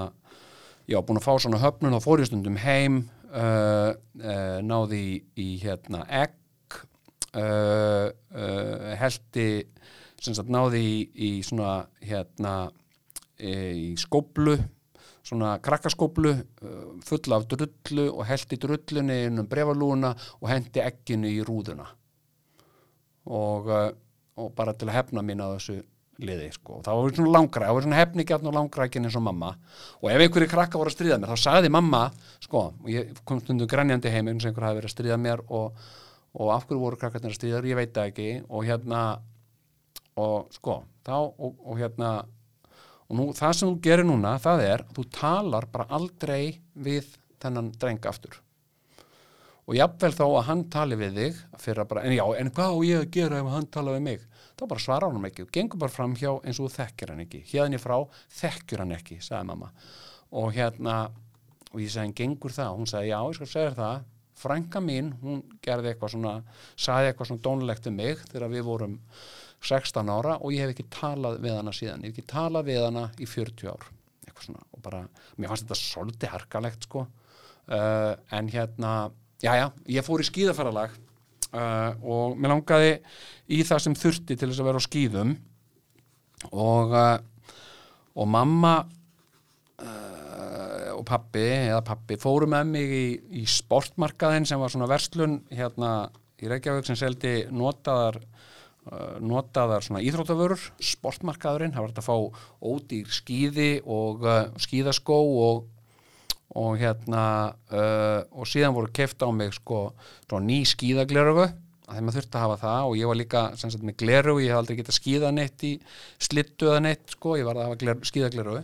já, búin að fá svona höfnun og fórjastundum heim náði í, í hérna egg heldi sem sagt náði í, í svona hérna í skóplu svona krakkaskóplu uh, fulla af drullu og heldi drullunni innum brefalúna og hendi ekkinu í rúðuna. Og, uh, og bara til að hefna mín að þessu liði sko. það var svona langra, það var svona hefnigjarn og langrækin eins og mamma. Og ef einhverju krakka voru að stríða mér þá sagði mamma sko, og ég kom stundum grænjandi heim eins og einhver hafi verið að stríða mér og, og af hverju voru krakkarnir að stríða þér, ég veit það ekki. Og hérna og sko, þá og, og hérna og nú, það sem þú gerir núna, það er þú talar bara aldrei við þennan dreng aftur. Og jafnvel þó að hann tali við þig bara, en já, en hvað á ég að gera ef hann tala við mig, þá bara svara hann ekki. Og gengur bara fram hjá eins og þekkir hann ekki. Hérna í frá, þekkjur hann ekki sagði mamma. Og hérna og ég sagði, hann gengur það, hún sagði já, ég skal segja það, frænka mín hún gerði eitthvað svona, sagði eitthvað svona dónulegt um mig þegar við vorum 16 ára og ég hef ekki talað við hana síðan, ég hef ekki talað við hana í 40 ár, eitthvað svona og bara, mér fannst þetta svolítið harkalegt sko, uh, en hérna já já, ég fór í skíðaferralag uh, og mér langaði í það sem þurfti til þess að vera á skíðum. Og uh, og mamma uh, og pappi eða pappi fóru með mig í, í sportmarkaðin sem var svona verslun hérna í Reykjavík sem seldi notaðar notaðar svona íþróttavörur sportmarkaðurinn, það var þetta að fá ódýr skíði og uh, skíðaskó og og hérna uh, og síðan voru keft á mig sko ný skíðaglerugu að þeim að þurfti að hafa það. Og ég var líka sagt, með glerugu, ég hef aldrei getað skíða neitt í slittu eða neitt sko, ég var að hafa skíðaglerugu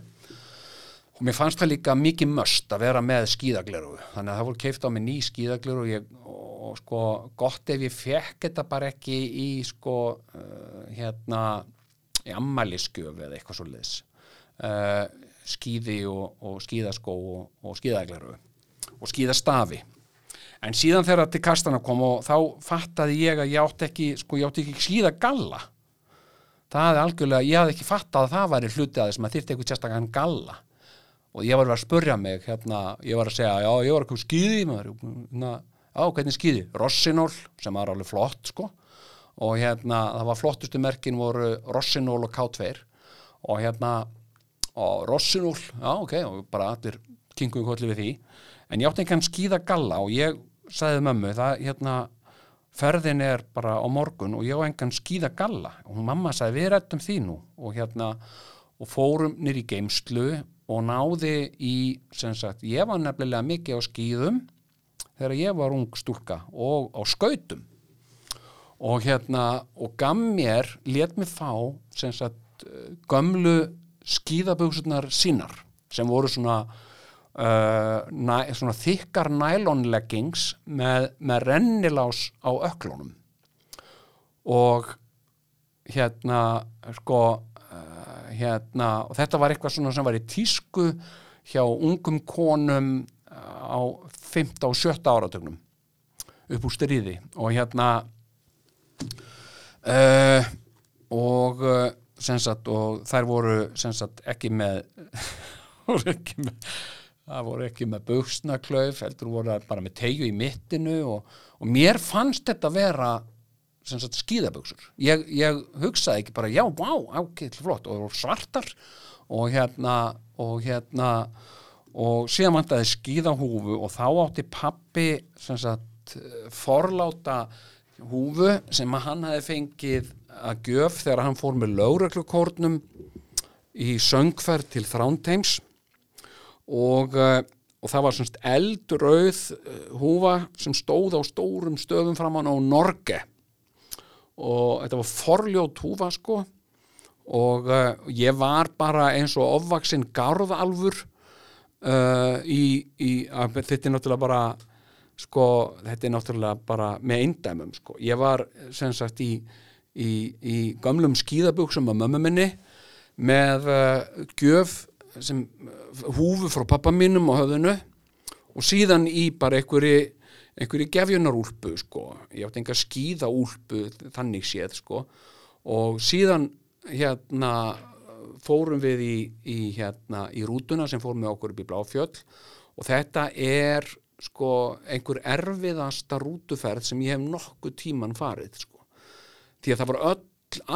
og mér fannst það líka mikið möst að vera með skíðaglerugu þannig að það voru keift á mig ný skíðaglerugu og, og sko gott ef ég fekk þetta bara ekki í sko uh, hérna í ammæliskjöf eða eitthvað svo liðs uh, skíði og, og skíðaskó og, og skíðagleru og skíðastafi. En síðan þegar til kastana kom og þá fattaði ég að ég átti ekki sko ég átti ekki skíðagalla. Það er algjörlega, ég hafði ekki fattað að það væri hluti að þess að maður þyrfti eitthvað sérstaklega galla. Og ég var að spurja mig hérna, ég var að segja, já ég var eitthvað skíði maður, hérna, á hvernig skíði Rossinól, sem var alveg flott sko. Og hérna, það var flottustu merkin voru Rossinól og K2 og hérna og Rossinúl, já ok, og bara allir kinguðu kolli við því. En ég átti einhvern skýða galla og ég sagði mömmu, það hérna ferðin er bara á morgun og ég á einhvern skýða galla. Og mamma sagði við rættum því nú. Og hérna og fórum nýri geimslu og náði í, sem sagt, ég var nefnilega mikið á skýðum þegar ég var ung stúlka og á skautum. Og hérna og gaf mér, let mér fá sem sagt, gömlu skíðaböksunar sínar sem voru svona, uh, næ, svona þykkar nælonleggings með, með rennilás á öklunum. Og hérna sko uh, hérna og þetta var eitthvað svona sem var í tísku hjá ungum konum á 15 og 17 áratögnum upp úr styrriði og hérna uh, og sagt, og þær voru sagt, ekki með voru ekki með það voru ekki með buksnaklauf heldur voru bara með tegju í mittinu og, og mér fannst þetta vera sagt, skíðabuksur ég, ég hugsaði ekki bara já, vá, ákveðl flott og svartar. Og hérna og hérna og síðan vantaði skíðahúfu og þá átti pappi sagt, forláta húfu sem hann hafi fengið að gjöf þegar hann fór með lögreglukórnum í söngferð til Þránteims og, uh, og það var svona eldröð uh, húfa sem stóð á stórum stöðum framann á Norge. Og þetta var forljót húfa sko. Og uh, ég var bara eins og ofvaksinn garðalfur í, í þetta er náttúrulega bara sko þetta er náttúrulega bara með eindæmum sko. Ég var sem sagt í í, í gamlum skíðaböksum á mömmu minni með uh, gjöf sem uh, húfu frá pappa mínum á höfðinu og síðan í bara einhverju einhverju gefjunarúlpu sko. Ég átti enga skíðaúlpu þannig séð sko. Og síðan hérna fórum við í, í hérna í rútuna sem fórum við okkur upp í Bláfjöll og þetta er sko einhver erfiðasta rútuferð sem ég hef nokkuð tíman farið sko. Því að það var öll,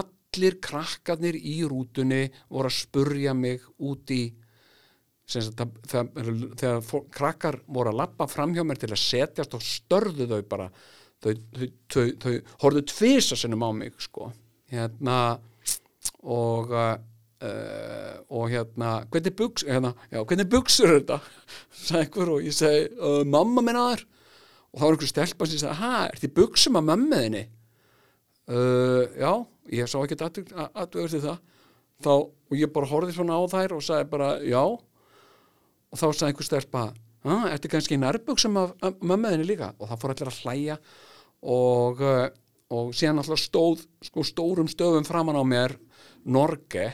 allir krakkarnir í rútunni voru að spurja mig út í það, það, þegar fólk, krakkar voru að lappa fram hjá mér til að setjast og störðu þau bara þau, þau, þau, þau horfðu tvisa sinnum á mig sko. Hérna og uh, og hérna hvernig buks, hérna, buksur er þetta? Sagði einhver og ég segi uh, mamma minna þar. Og þá var einhver stelpa sem sagði, ha, er þið buksum að mömmuðinni uh, já, ég sá ekki aðtöður til það. Þá, og ég bara horfði svona á þær og sagði bara, já. Og þá sagði einhver stelpa ah, ertu kannski nærbuksum af mömmuðinni líka? Og það fór allir að hlæja. Og, og síðan alltaf stóð sko, stórum stöfum framan á mér Norge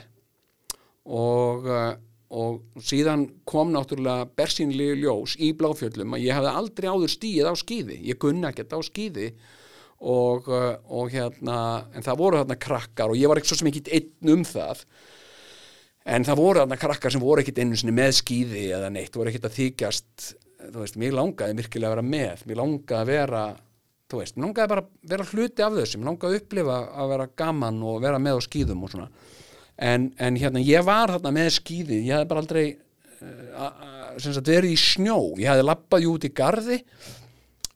og, uh, og síðan kom náttúrulega bersínlegu ljós í bláfjöllum að ég hefði aldrei áður stíð á skýði ég kunna ekkert á skýði og, uh, og hérna en það voru hérna krakkar og ég var ekki svo sem ekki einn um það. En það voru hérna krakkar sem voru ekkert einu með skýði eða neitt, voru ekkert að þykjast þú veist, mér langaði virkilega að vera með. Mér langaði að vera þú veist, mér langaði bara að vera hluti af þessu mér langaði að upplifa að vera gaman og vera með á skýðum og svona en, en hérna, ég var þarna með skýði ég hafði bara aldrei uh, sagt, verið í snjó. Ég hafði lappað út í gardi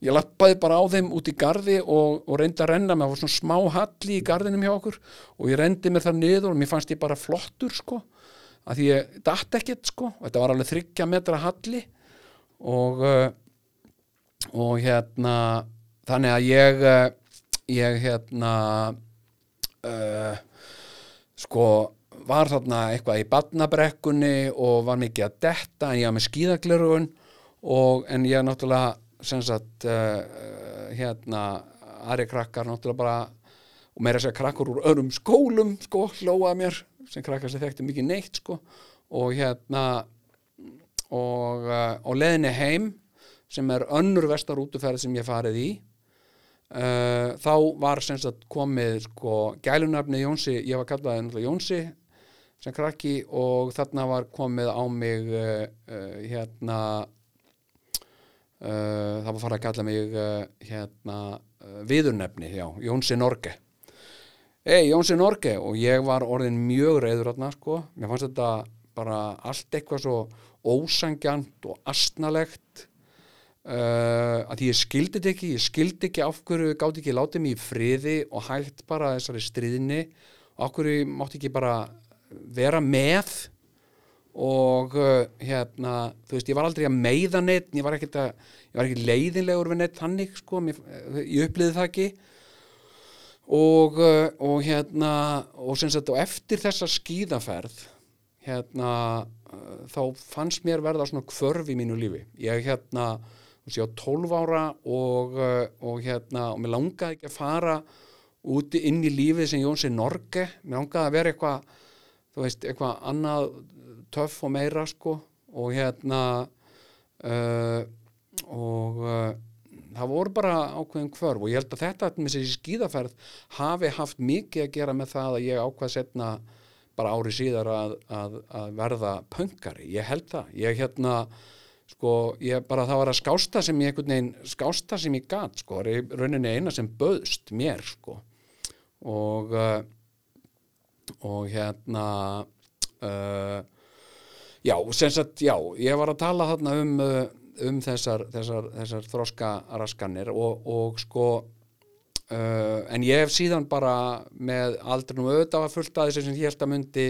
ég lappaði bara á þeim út í gardi og, og reyndi að renna. Með svona smá halli í gardinum hjá okkur og ég rendi mér það niður og mér fannst ég bara flottur sko að því ég dætt ekkert sko. Þetta var alveg þryggja metra halli og uh, og hérna þannig að ég uh, ég hérna uh, sko var þarna eitthvað í badnabrekkunni og var mikið að detta en ég var með skíðaglerugun og en ég náttúrulega sem sagt hérna aðri krakkar náttúrulega bara og meira segja krakkar úr öðrum skólum sko hlóað mér sem krakkar sem þekkti mikið neitt sko og hérna og, og leðinni heim sem er önnur vestarútuferð sem ég farið í uh, þá var sem sagt komið sko gælunafni Jónsi, ég var kallaðið náttúrulega Jónsi sem krakki og þarna var komið á mig uh, uh, hérna það var farið að kalla mig hérna viðurnefni, já, Jónsi Norge. Ei, Jónsi Norge og ég var orðin mjög reyður þarna sko, mér fannst þetta bara allt eitthvað svo ósangjant og astnalegt uh, að ég skildi þetta ekki, ég skildi ekki af hverju gátt ekki látið mér í friði og hægt bara þessari stríðinni og af hverju mátti ekki bara vera með og uh, hérna, þú veist, ég var aldrei að meiða neitt, ég var ekki, að, ég var ekki leiðinlegur við neitt hannig sko, mér, ég uppliði það ekki. Og, uh, og hérna og sem sagt og eftir þessa skíðaferð hérna þá fannst mér verða svona kvörf í mínu lífi. Ég hérna, þú sé á 12 ára og, uh, og hérna og mér langaði ekki að fara úti inn í lífið sem Jónsi Norge. Mér langaði að vera eitthvað þú veist, eitthvað annað töff og meira sko. Og hérna uh, og það voru bara ákveðin kvörf og ég held að þetta með þessi skíðaferð hafi haft mikið að gera með það að ég ákvað setna bara ári síðar að, að, að verða pöngari, ég held það. Ég hérna, sko ég bara það var að skásta sem ég einhvern veginn skásta sem ég gat, sko, rauninni eina sem böðst mér, sko. Og uh, og hérna uh, já, sem sagt, já ég var að tala þarna um uh, um þessar, þessar, þessar þroska raskanir og, og sko uh, en ég hef síðan bara með aldrinum auðvitað fullt að þessu sem ég held að myndi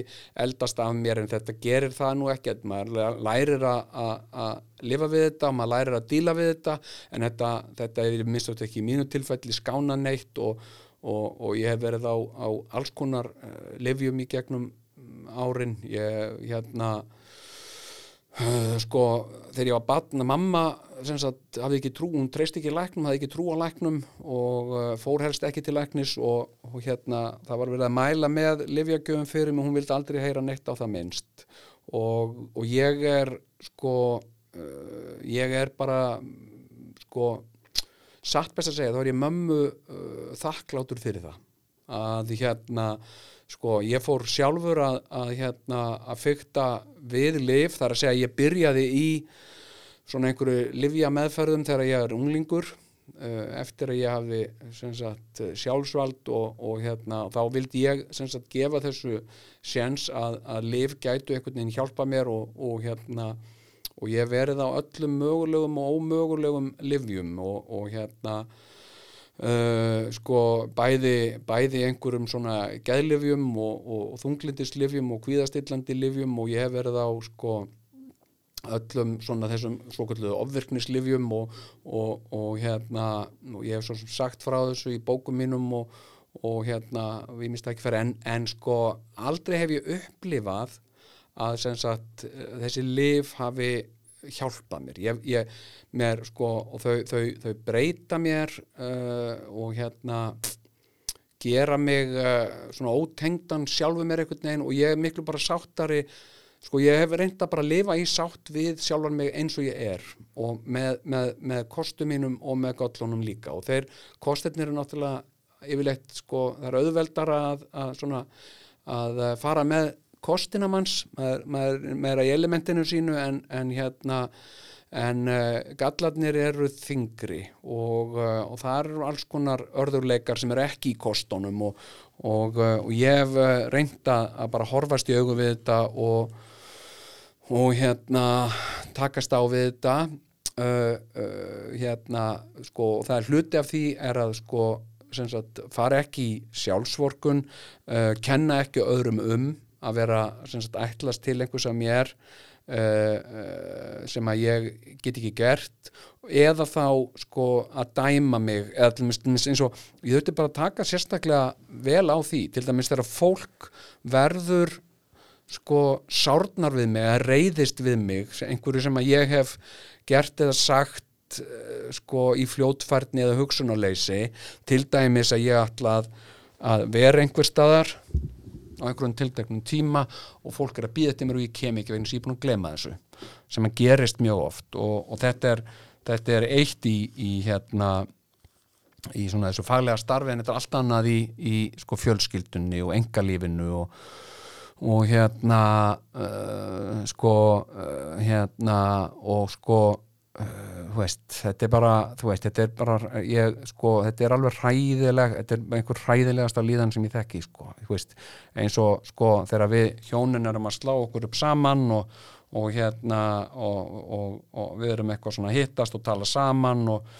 eldast af mér en þetta gerir það nú ekki maður lærir að lifa við þetta maður lærir að díla við þetta en þetta, þetta er mistátt ekki í mínu tilfelli skána neitt og, og, og ég hef verið á, á alls konar uh, livjum í gegnum árin. Ég hérna sko þegar ég var batna mamma sagt, hafði ekki trú, hún treyst ekki læknum, hafði ekki trú á læknum og uh, fór helst ekki til læknis og, og hérna það var verið að mæla með livjagjöfum fyrir mig, hún vildi aldrei heyra neitt á það minnst. Og, og ég er sko uh, ég er bara sko satt best að segja, þá er ég mömmu þakklátur fyrir það. Að hérna sko ég fór sjálfur að, að, hérna, að fykta við liv þar að segja ég byrjaði í svona einhverju livja meðferðum þegar ég er unglingur uh, eftir að ég hafi sagt, sjálfsvald og, og hérna, þá vildi ég sagt, gefa þessu séns að, að liv gætu einhvern veginn hjálpa mér og, og hérna og ég verið á öllum mögulegum og ómögulegum livjum og hérna uh, sko bæði, bæði einhverjum svona geðlifjum og, og, og þunglindislifjum og kvíðastillandi og ég hef verið á sko öllum svona þessum svokalluðu ofvirknislifjum og, og, hérna og ég hef svo sem sagt frá þessu í bókum mínum og, hérna við mista ekki fyrir en, en sko aldrei hef ég upplifað að sagt þessi lif hafi hjálpað mér. Ég, ég, mér sko og þau, þau, þau breyta mér uh, og hérna gera mig uh, svona ótengdan sjálfu mér einhvern veginn og ég er miklu bara sáttari. Sko ég hef reynda bara að lifa í sátt við sjálfan mig eins og ég er og með, með, með kostum mínum og með gollunum líka. Og þeir kostirnir eru náttúrulega yfirleitt sko það er auðveldar að, að, svona, að fara með kostinamanns maður, maður, maður er í elementinu sínu en, en hérna en uh, gallarnir eru þingri og, uh, og það eru alls konar örðurleikar sem eru ekki í kostunum og, og, uh, og ég hef reynda að bara horfast í augu við þetta og og hérna takast á við þetta hérna sko það er hluti af því er að sko sagt, fara ekki í sjálfsvorkun kenna ekki öðrum um að vera sagt, ætlast til einhvers af mér sem að ég get ekki gert. Eða þá sko að dæma mig eða til dæmis eins og ég þurfti bara að taka sérstaklega vel á því til dæmis þegar fólk verður sko sárnar við mig eða reyðist við mig einhverju sem að ég hef gert eða sagt uh, sko í fljótfærni eða hugsunarleysi til dæmis að ég ætla að, að vera einhver staðar á einhverjum tildeknum tíma og fólk er að býða til mér og ég kem ekki vegna sem ég er búin að glema þessu sem að gerist mjög oft. Og, og þetta, er, þetta er eitt í, í hérna í svona þessu faglega starfi en þetta er allt annað í, í sko fjölskyldunni og engalífinu og og hérna uh, sko uh, hérna og sko þú veist, þetta er bara þú veist, þetta er bara ég, sko, þetta er alveg hræðileg þetta er einhver hræðilegasta líðan sem ég þekki sko, veist, eins og sko þegar við hjónin erum að slá okkur upp saman og, og hérna og, og, og við erum eitthvað svona hittast og tala saman og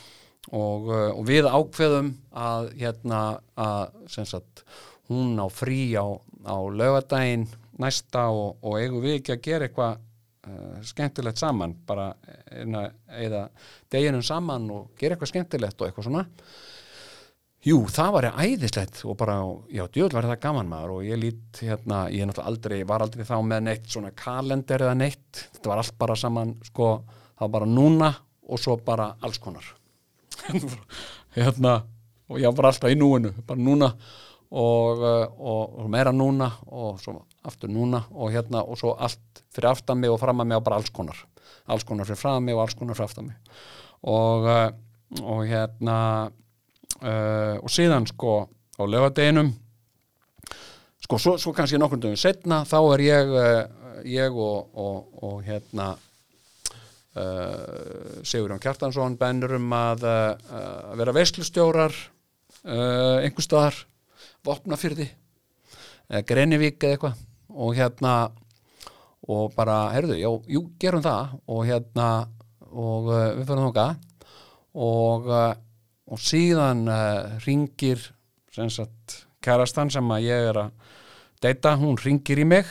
og við ákveðum að hérna að sagt, hún á frí á á laugadaginn næsta og eigum við ekki að gera eitthvað uh, skemmtilegt saman bara eða deginum saman og gera eitthvað skemmtilegt og eitthvað svona. Jú, það var æðislegt og bara, já, djöðl var það gaman maður og ég lít hérna, ég er náttúrulega aldrei, var aldrei þá með neitt svona kalender eða neitt, þetta var allt bara saman, sko, það var bara núna og svo bara alls konar. Hérna, og ég var alltaf í núinu, bara núna og, eh, og, og meira núna og svo aftur núna og hérna og svo allt fyrir aftan mig og fram að mig og bara alls konar. Alls konar fyrir fram að mig og alls konar fyrir aftan mig. Og, eh, og hérna uh, og síðan sko á lögadeginum sko svo, svo kannski nokkur dögum setna þá er ég uh, ég og hérna uh, Sigurjón Kjartansson bennur um að vera veislustjórar einhver staðar Vopnafyrði eða Grenivík eða eitthvað. Og hérna og bara, heyrðu, já, jú, gerum það. Og hérna og uh, við fyrir þóka og, uh, og síðan uh, ringir sem sagt kærastan sem að ég er að deyta, hún ringir í mig.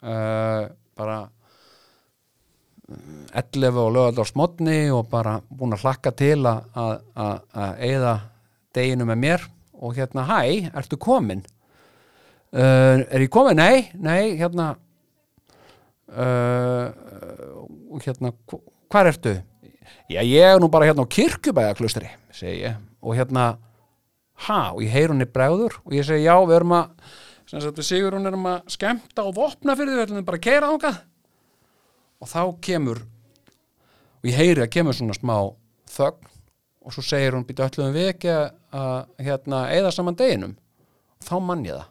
Bara 11 og lögald á smotni og bara búin að hlakka til að eða deginu með mér og hérna, hæ, ertu komin? Uh, er ég komin? Nei, nei, hérna uh, og hérna hvað ertu? Já, ég er nú bara hérna á kirkjubæðaklustri segi ég, og hérna ha, og ég heyr hún í bregður og ég segi, já, við erum að sagt, við sigur hún erum að skemta og vopna fyrir því, við erum bara að keira ánkað og þá kemur og ég heyri að kemur svona smá þögn og svo segir hún býta öllum við ekki að hérna, eða saman deginum þá mann ég það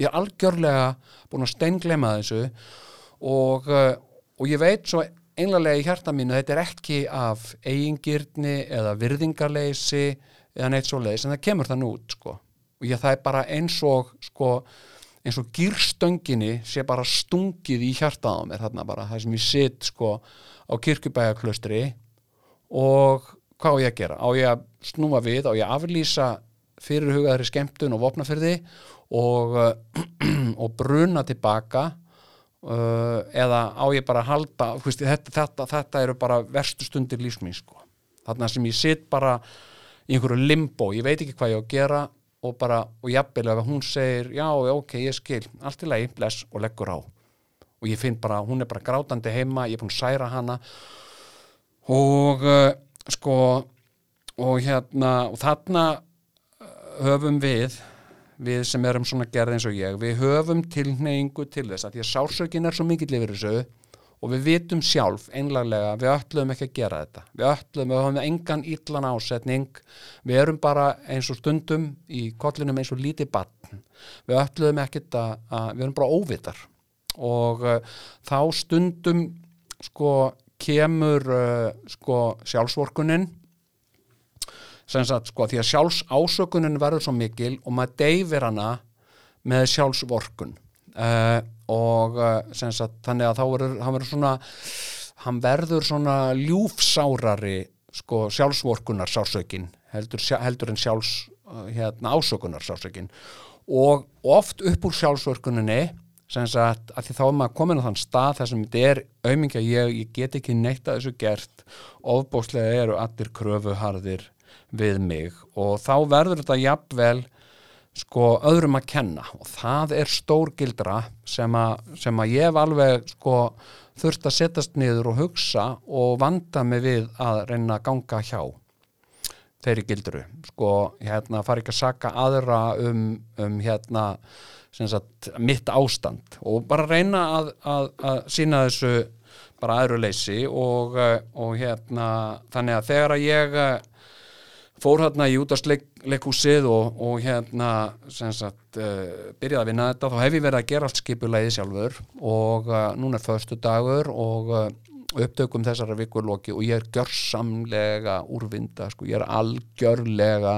ég er algjörlega búin að steinglema þessu og, uh, og ég veit svo einlega í hjarta mínu þetta er ekki af eigingirni eða virðingarleysi eða neitt svo leiðis en það kemur þann út sko. og ég það er bara eins og sko, eins og gýrstönginni sé bara stungið í hjarta á mér þarna bara það sem ég sitt sko á kirkubæjaklustri og hvað á ég að gera? Á ég að snúa við, á ég að aflýsa fyrirhugaðri skemmtun og vopnafyrði og, og bruna tilbaka uh, eða á ég bara að halda, veist, þetta, þetta, þetta eru bara verstu stundir lífsmín sko. þarna sem ég sitt bara í einhverju limbo, ég veit ekki hvað ég á að gera og bara, og jafnvel ef hún segir já, ok, ég skil, allt í lagi bless og leggur á og ég finn bara, hún er bara grátandi heima, ég er búin að særa hana og uh, sko og hérna, og þarna uh, höfum við við sem erum svona gerð eins og ég við höfum tilneyingu til þess að því að sársökin er svo mikill yfir þessu og við vitum sjálf einlaglega við öllum ekki að gera þetta. Við öllum, við höfum engan illan ásetning við erum bara eins og stundum í kollinum eins og lítið batn við öllum ekki að, að við erum bara óvitar. Og uh, þá stundum sko kemur uh, sko sjálfsvorkunin sem sagt sko því að sjálfs ásökunin verður svo mikil og maður deyfir hana með sjálfsvorkun. Uh, og uh, sem sagt þannig að þá verður hann verður svona hann verður svona ljúfsárari sko sjálfsvorkunar sásökin heldur, heldur en sjálfs uh, hérna ásökunar sásökin og oft upp úr sjálfsvorkuninni sagt að því þá er maður komin á þann stað þar sem þetta er aumingja. Ég, ég get ekki neitt að þessu gert. Ofbóslega eru allir kröfuharðir við mig. Og þá verður þetta jafnvel sko öðrum að kenna. Og það er stór gildra sem að, sem að ég hef alveg sko þurft að setjast niður og hugsa og vanda mig við að reyna að ganga hjá þeirri gildru. Sko hérna fari ekki að saka aðra um, um hérna sagt, mitt ástand. Og bara reyna að, að, að sína þessu bara aðruleysi og, og hérna þannig að þegar að ég fór hérna í útastleikhúsið og, og hérna sagt, uh, byrjaði að vinna þetta þá hef ég verið að gera allt skipulegið sjálfur og núna er förstu dagur og upptökum þessara vikurloki og ég er gjörsamlega úrvinda, sko, ég er algjörlega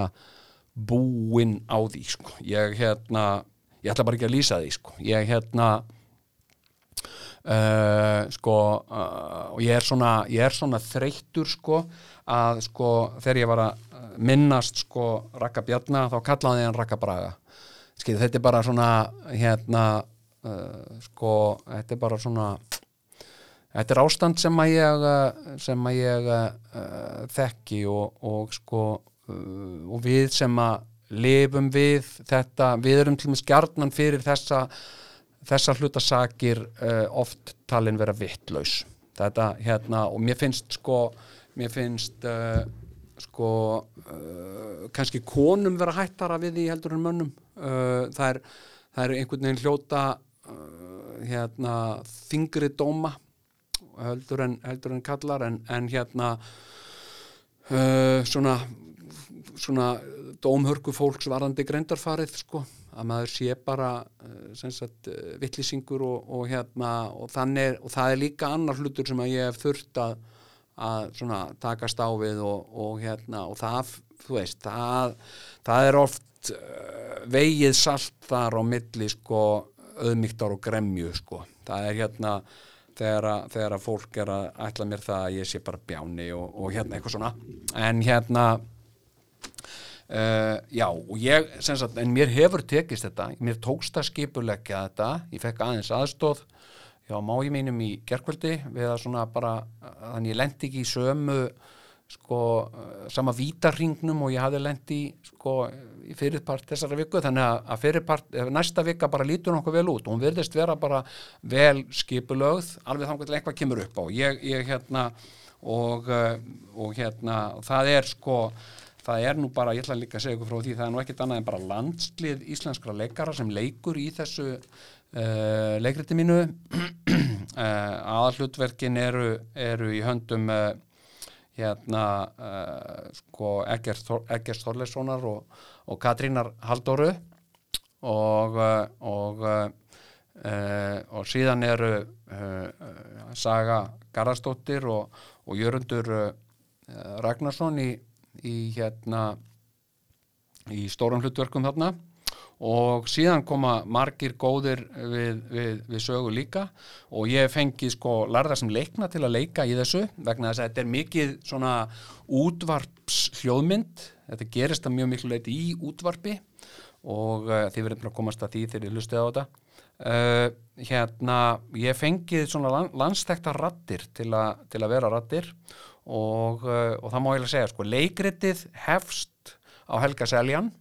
búinn á því, sko, ég hérna ég ætla bara ekki að lýsa því, sko, ég hérna sko og ég er svona, ég er svona þreyttur, sko að sko þegar ég var að minnast sko Raka Bjarnar þá kallaði hann Raka Braga. Skil, þetta er bara svona hérna uh, sko þetta er bara svona þetta er ástand sem að ég sem að ég uh, þekki og, og sko uh, og við sem að lifum við þetta, við erum til og með skjarnan fyrir þessa þessa hlutasakir oft talin vera vittlaus þetta hérna og mér finnst sko mér finnst sko uh, kannski konum vera hættara við því heldur en mönnum. Uh, það, er, það er einhvern veginn hljóta uh, hérna þingri dóma heldur en, heldur en kallar en, en hérna uh, svona svona dómhörku fólks varandi greindarfarið sko. Að maður sé bara uh, sagt, uh, vittlýsingur og, og hérna og þannig og það er líka annar hlutur sem að ég hef þurft að að svona takast á við og, og hérna það, veist, það, það er oft uh, vegið salt þar á milli sko auðmygtar og gremju sko. Það er hérna þegar að, þegar að fólk er að ætla mér það að ég sé bara bjáni og, og hérna eitthvað svona. En hérna uh, já og ég sagt, en mér hefur tekist þetta. Mér tókst að skipulegja þetta. Ég fekk aðeins aðstóð hjá mági mínum í gerkvöldi við að svona bara, þannig ég lendi ekki í sömu sko, sama vítarringnum og ég hafði lendi sko, í fyrirpart þessara viku. Þannig að, að fyrirpart, næsta vika bara lítur nokkuð vel út. Og hún verðist vera bara vel skipulögð, alveg þannig að eitthvað kemur upp á. Ég, ég hérna og, og hérna það er sko það er nú bara, ég ætla líka að segja ykkur frá því það er nú ekkit annað en bara landslið íslenskra leikara sem leikur í þessu Uh, leikriti mínu. Uh, aðallutverkin eru, eru í höndum uh, hérna sko Eggers Þorleissonar og, og Katrínar Haldóru og og, og síðan eru Saga Garðarsdóttir og, og Jörgundur Ragnarsson í, í hérna í stórum hlutverkum þarna. Og síðan koma margir góðir við, við, við sögu líka. Og ég fengi sko larða sem leikna til að leika í þessu vegna þess að þetta er mikið svona útvarps hljóðmynd þetta gerist að mjög miklu leiti í útvarpi. Og uh, þið verðum að komast að því þegar ég hlustið á þetta. Uh, hérna ég fengið svona lan, landstekta rattir til, a, til að vera rattir og, uh, og það má ég að segja sko leikritið hefst á Helga Seljan.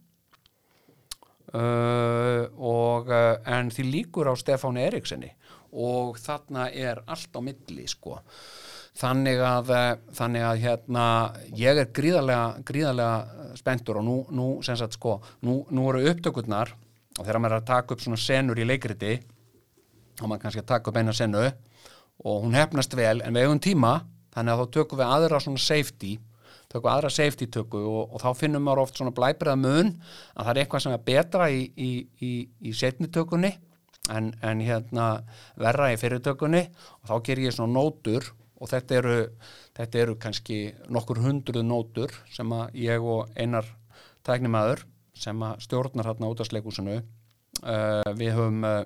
Uh, og, uh, en því líkur á Stefáni Erikssoni og þarna er allt á milli sko. Þannig að, þannig að hérna, ég er gríðarlega, gríðarlega spenntur og nú, nú, sagt, sko, nú, nú eru upptökurnar. Og þegar maður er að taka upp svona senur í leikriti þá maður kannski að taka upp eina senu. Og hún hefnast vel en við hefum tíma þannig að þá tökum við aðra svona safety tökum aðra safety tökku og, og þá finnum maður oft svona blæbriða mun að það er eitthvað sem er betra í, í, í, í setnitökunni en, en hérna verra í fyrirtökunni og þá ger ég svona nótur og þetta eru, þetta eru kannski nokkur hundruð nótur sem að ég og einar tæknimaður sem að stjórnar hérna út af sleikusinu uh, við höfum uh,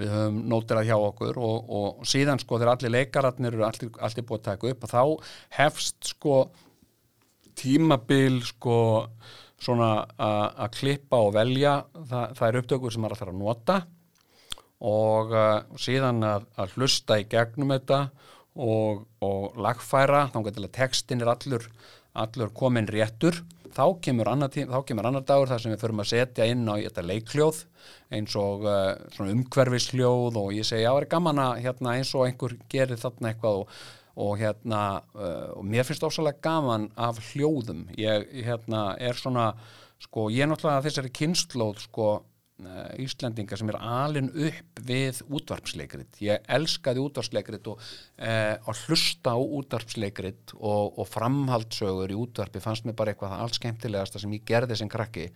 við höfum nótir að hjá okkur og, og síðan sko þegar allir leikararnir eru allir, allir búið að taka upp og þá hefst sko tímabil sko svona að klippa og velja það, það er upptökur sem maður ætlar að nota og uh, síðan að, hlusta í gegnum þetta og, og lagfæra þá getur textin er allur, allur komin réttur þá kemur annar, þá kemur annar dagur þar sem við förum að setja inn á þetta leikljóð eins og uh, umhverfisljóð og ég segi já, það er gaman að hérna, eins og einhver gerir þarna eitthvað og, og hérna uh, og mér finnst ósalega gaman af hljóðum. Ég hérna, er svona sko, ég er náttúrulega þessari kynnslóð sko Íslendinga sem er alin upp við útvarpsleikrit. Ég elskaði útvarpsleikrit og eh, að hlusta á útvarpsleikrit og, og framhaldsögur í útvarpi fannst mér bara eitthvað alls skemmtilegasta sem ég gerði sem krakki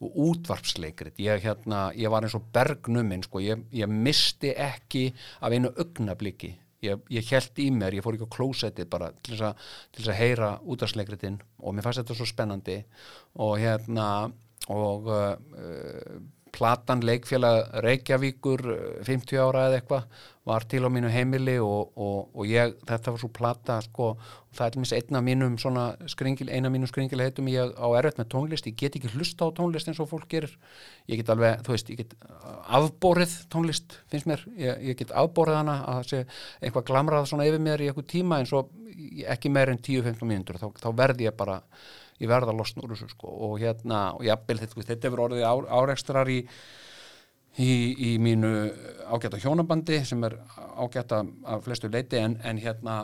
og útvarpsleikrit. Ég, hérna, ég var eins og bergnuminn sko. ég, ég misti ekki af einu augnabliki ég, ég held í mér, ég fór ekki á klósettið bara til þess að, heyra útvarpsleikritin og mér fannst þetta svo spennandi og hérna og uh, platan leikfélag Reykjavíkur 50 eh, ára eða eitthvað var til á mínu heimili og, og, og ég, þetta var svo plata sko, það er minst einna mínum skringil, eina mínum skringil heitum ég á erfitt með tónlist, ég get ekki hlusta á tónlist eins og fólk gerir, ég get alveg þú veist, ég get afbórið tónlist finnst mér, ég, ég get afbórið hana að það sé eitthvað glamrað svona yfir mér í eitthvað tíma eins og ekki meir en 10-15 mínútur, þá, þá verð ég bara ég verða að losna úr þessu sko. Og hérna, og jafnvel þetta, þetta er orðið á, áreikstrar í, í í mínu ágæta hjónabandi sem er ágæta af flestu leiti en, en hérna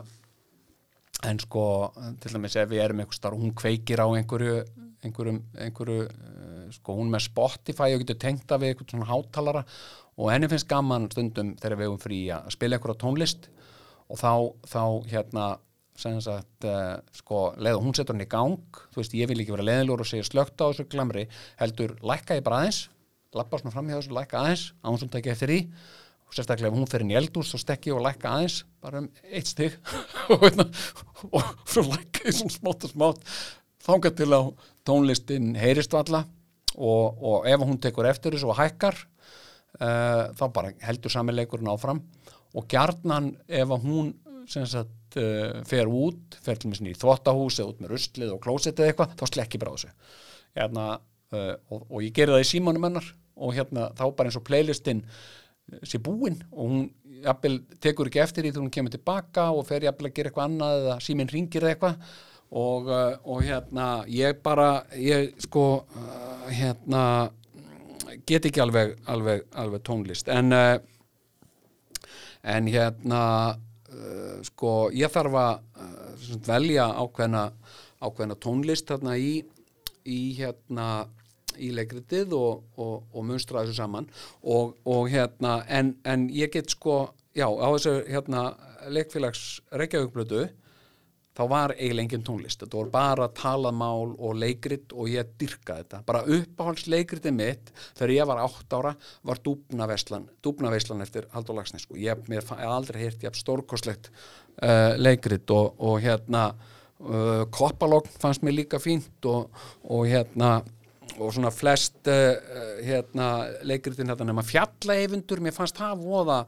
en sko, til dæmis ef við erum eitthvað starf, hún kveikir á einhverju einhverju, einhverju sko hún með Spotify og getur tengt af eitthvað svona hátalara og henni finnst gaman stundum þegar við erum frí að spila eitthvað tónlist og þá, þá hérna Sagt, uh, sko, leið og hún setur hann í gang þú veist, ég vil ekki vera leðilur og segja slögt á þessu glamri, heldur lækka ég bara aðeins lappa svona fram hjá þessu, lækka aðeins á hún sem tekja eftir í og sérstaklega ef hún fer inn í eldús þá stekki ég og lækka aðeins bara um eitt stygg hérna, og svo lækka ég svona smátt og smátt þángar til að tónlistin heyrist valla og, og ef hún tekur eftir þessu og hækkar uh, þá bara heldur samileikurinn áfram. Og gjarnan ef hún sem sagt uh, fer út, fer til mér í þvottahús eða út með rustlið og klósett eða eitthvað, þá slekk ég bara á þessu. Hérna, uh, og, og ég gerði það í símanum hennar og hérna þá bara eins og playlistin eh, sé búinn og hún jafnvel, tekur ekki eftir því þegar hún kemur tilbaka og fer jafnvel að gera eitthvað annað eða síminn ringir eitthvað. Og, og hérna ég bara, ég sko hérna get ekki alveg, alveg, alveg tónlist. En en hérna uh, sko ég þarf að uh, velja ákveðna, ákveðna tónlist þarna í, í hérna í leikritið og, og, og munstra þessu saman. Og, og hérna en, en ég get sko já á þessu hérna leikfélags Reykjavíkblödu þá var eiginlega engin tónlist, þetta voru bara talamál og leikrit og ég dyrkaði þetta, bara uppáhaldsleikritið mitt þegar ég var 8 ára var Dúbnaveislan, Dúbnaveislan eftir Haldur Lagsnes, sko. ég hef aldrei heyrt ég hef stórkoslegt uh, leikrit og, og hérna uh, Koppalogn fannst mér líka fínt og, og hérna og svona flest uh, hérna, leikritin hérna nema fjallaeyfundur, mér fannst það voða,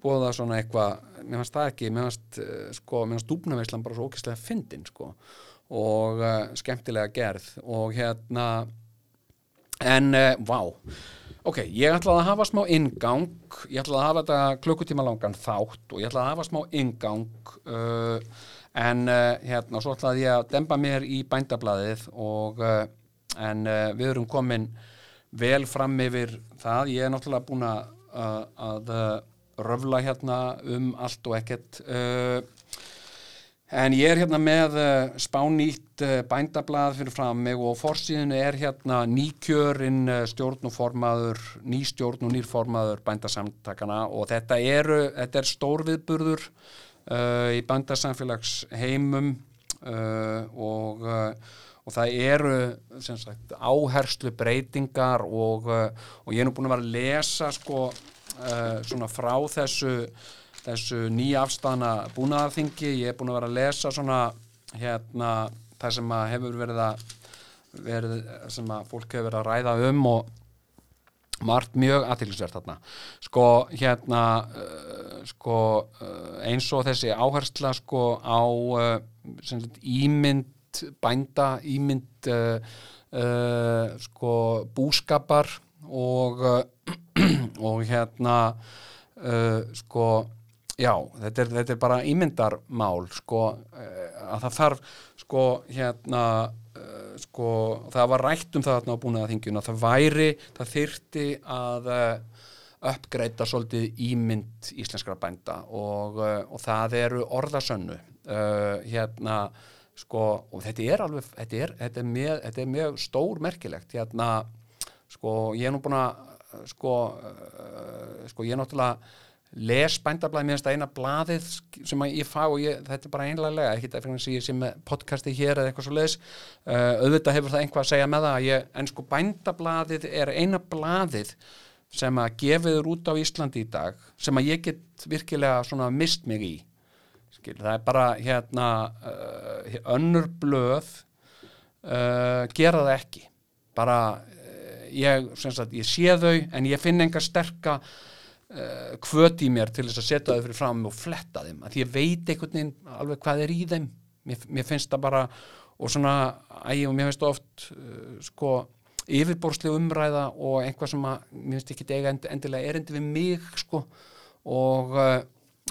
voða svona eitthvað mér fannst það ekki, mér fannst uh, sko, mér fannst dúbnaveislan bara svo ókvæslega fyndin sko, og uh, skemmtilega gerð og hérna en, uh, vá. Ok, ég ætlaði að hafa smá ingang ég ætlaði að hafa þetta klukkutíma langan þátt og ég ætlaði að hafa smá ingang uh, en hérna, svo ætlaði ég að demba mér í bændablaðið og en við erum komin vel fram yfir það. Ég er náttúrulega búin að, röfla hérna um allt og ekkert uh, en ég er hérna með uh, spánýtt uh, bændablað fyrir fram mig og forsíðinu er hérna nýkjörin uh, stjórn og formaður nýstjórn og nýrformaður bændasamtakana og þetta, eru, þetta er stórviðburður uh, í bændasamfélags heimum uh, og uh, og það eru sagt, áherslu breytingar og, og ég er nú búin að vera að lesa sko, svona frá þessu, þessu nýja afstæðana búnaðarþingi, ég er búin að vera að lesa svona hérna það sem að hefur verið að verið, sem að fólk hefur verið að ræða um og margt mjög aðtilsvært þarna. Sko hérna uh, sko uh, eins og þessi áhersla sko á uh, sagt, ímynd bænda, ímynd sko búskapar og uh, og hérna uh, sko já, þetta er, þetta er bara ímyndarmál sko uh, að það þarf sko hérna sko það var rætt um það þarna á búin að þingjuna það væri, það þyrti að uppgreita svolítið ímynd íslenskra bænda og, og það eru orðasönnu uh, hérna sko, og þetta er alveg þetta er, þetta er, mjög, þetta er mjög stór merkilegt hérna, sko, ég er nú búin að sko, uh, sko, ég er náttúrulega les bændablaði mér eina blaðið sem að ég fá og ég, þetta er bara einlega ekki það fyrir að með podcasti hér eða eitthvað svo leiðis uh, auðvitað hefur það einhvað að segja með það ég, en sko bændablaðið er eina blaðið sem að gefiður út á Íslandi í dag sem að ég get virkilega svona mist mig í. Skil, það er bara hérna uh, önnur blöð uh, gera það ekki. Bara ég, sagt, ég sé þau en ég finn enga sterka uh, kvöt í mér til þess að setja þau fyrir fram og fletta þeim, að ég veit einhvern veginn alveg hvað er í þeim. Mér, mér finnst það bara og svona, æg og mér finnst það oft uh, sko yfirborðslega umræða og einhvað sem að mér finnst ekki end, endilega erindi við mig sko og uh,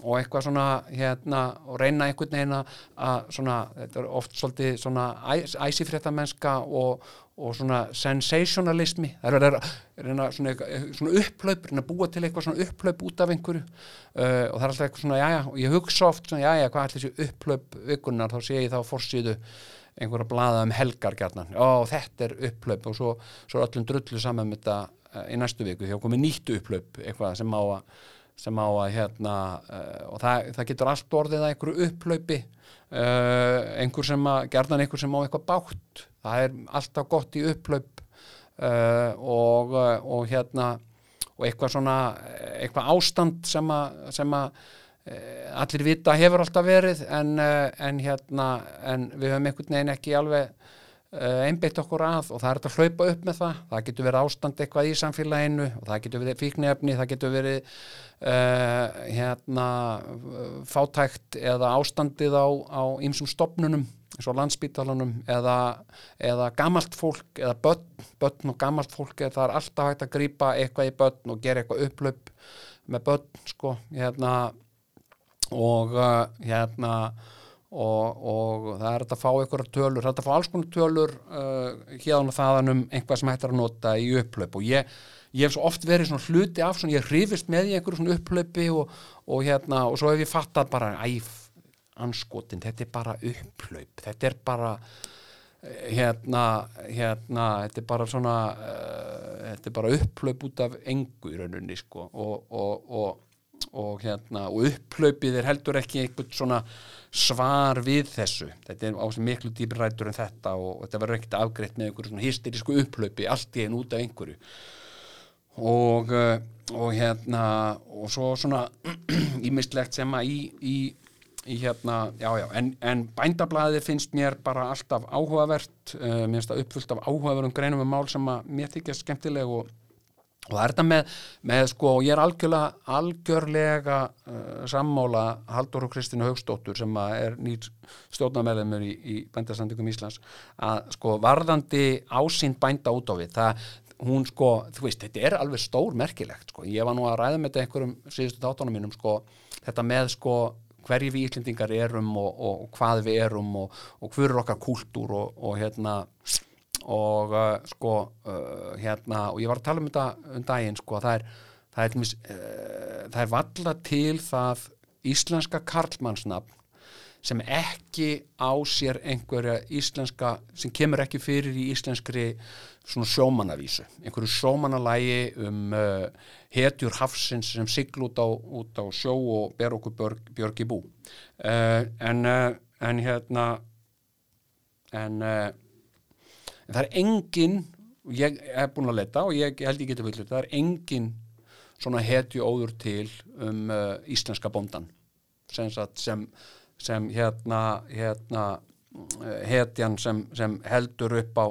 og eitthvað svona hérna og reyna einhvern veginn að svona, þetta er oft svolítið svona æsifréttamennska og, og svona sensationalismi. Það er að reyna svona, svona upplaup, reyna að búa til eitthvað svona upplaup út af einhverju. Uh, og það er alltaf eitthvað svona, jájá, og ég hugsa oft svona, jájá, hvað er þessi upplaup vikunar, þá sé ég þá fórsýðu einhverja blaða um helgar gærnan, ó þetta er upplaup og svo, svo er öllum drullu saman með þetta uh, í næstu viku, því að komið nýtt upplaup eitthvað sem á að sem á að hérna uh, og það, það getur allt orðið að einhverju upplaupi uh, einhver sem að, gerðan einhver sem á eitthvað bátt það er alltaf gott í upplaup uh, og, og hérna og eitthvað svona, eitthvað ástand sem að, sem að allir vita hefur alltaf verið en, en hérna, en við höfum einhvern veginn ekki alveg einbeitt okkur að og það er að hlaupa upp með það. Það getur verið ástand eitthvað í samfélaginu og það getur verið fíknefni það getur verið uh, hérna fátækt eða ástandið á, ýmsum stopnunum eins og landsbítalunum eða, eða gamalt fólk eða börn, börn og gamalt fólk það er alltaf hægt að grýpa eitthvað í börn og gera eitthvað upplöp með börn sko hérna. Og uh, hérna Og, og það er að fá einhverja tölur, það er að fá alls konar tölur uh, hérna þaðan um einhvað sem hættar að nota í upplöp og ég, ég hef svo oft verið svona hluti af svona, ég hrifist með í einhverju svona upplöpi og, og hérna og svo hef ég fattat bara, æf, anskotin, þetta er bara upplöp, þetta er bara hérna, hérna, þetta er bara svona, uh, þetta er bara upplöp út af engu í rauninni sko. Og, og hérna, og upplaupið er heldur ekki einhvern svona svar við þessu, þetta er á sem miklu dýpir rættur en þetta og, þetta verður ekkert afgreitt með einhverju svona hysterísku upplaupi allt í einn út af einhverju. Og, og hérna og svo svona ímistlegt sem að í, í, í hérna, já, já, en, en bændablaði finnst mér bara alltaf áhugavert, uh, mér finnst það uppfullt af áhugaverum greinum um mál sem að mér þykja skemmtileg og, og það er þetta með, með sko, ég er algjörlega, algjörlega uh, sammála Haldur og Kristínu Haugstóttur sem er nýr stjórnameðlemur í, í bændasandingum Íslands, að sko varðandi ásýnd bænda út á við, það hún sko, þú veist, þetta er alveg stór merkilegt, sko, ég var nú að ræða með þetta einhverjum síðustu þáttunum mínum, sko þetta með sko hverju við Íslendingar erum og, og, og hvað við erum og, og hver er okkar kúltúr og hérna og uh, sko uh, hérna og ég var að tala um þetta um daginn sko það er það er, uh, það er valla til það íslenska karlmannsnafn sem ekki á sér einhverja íslenska sem kemur ekki fyrir í íslenskri svona sjómanavísu, einhverju sjómanalægi um uh, hetjur hafsins sem sigl út á, út á sjó og ber okkur björg, björg í bú. Uh, en, uh, en hérna en, en það er engin ég hef búin að leta og ég held ég geti vilja það er engin svona hetju óður til um uh, íslenska bóndan sem, sem, sem hérna hérna uh, hetjan sem, sem heldur upp á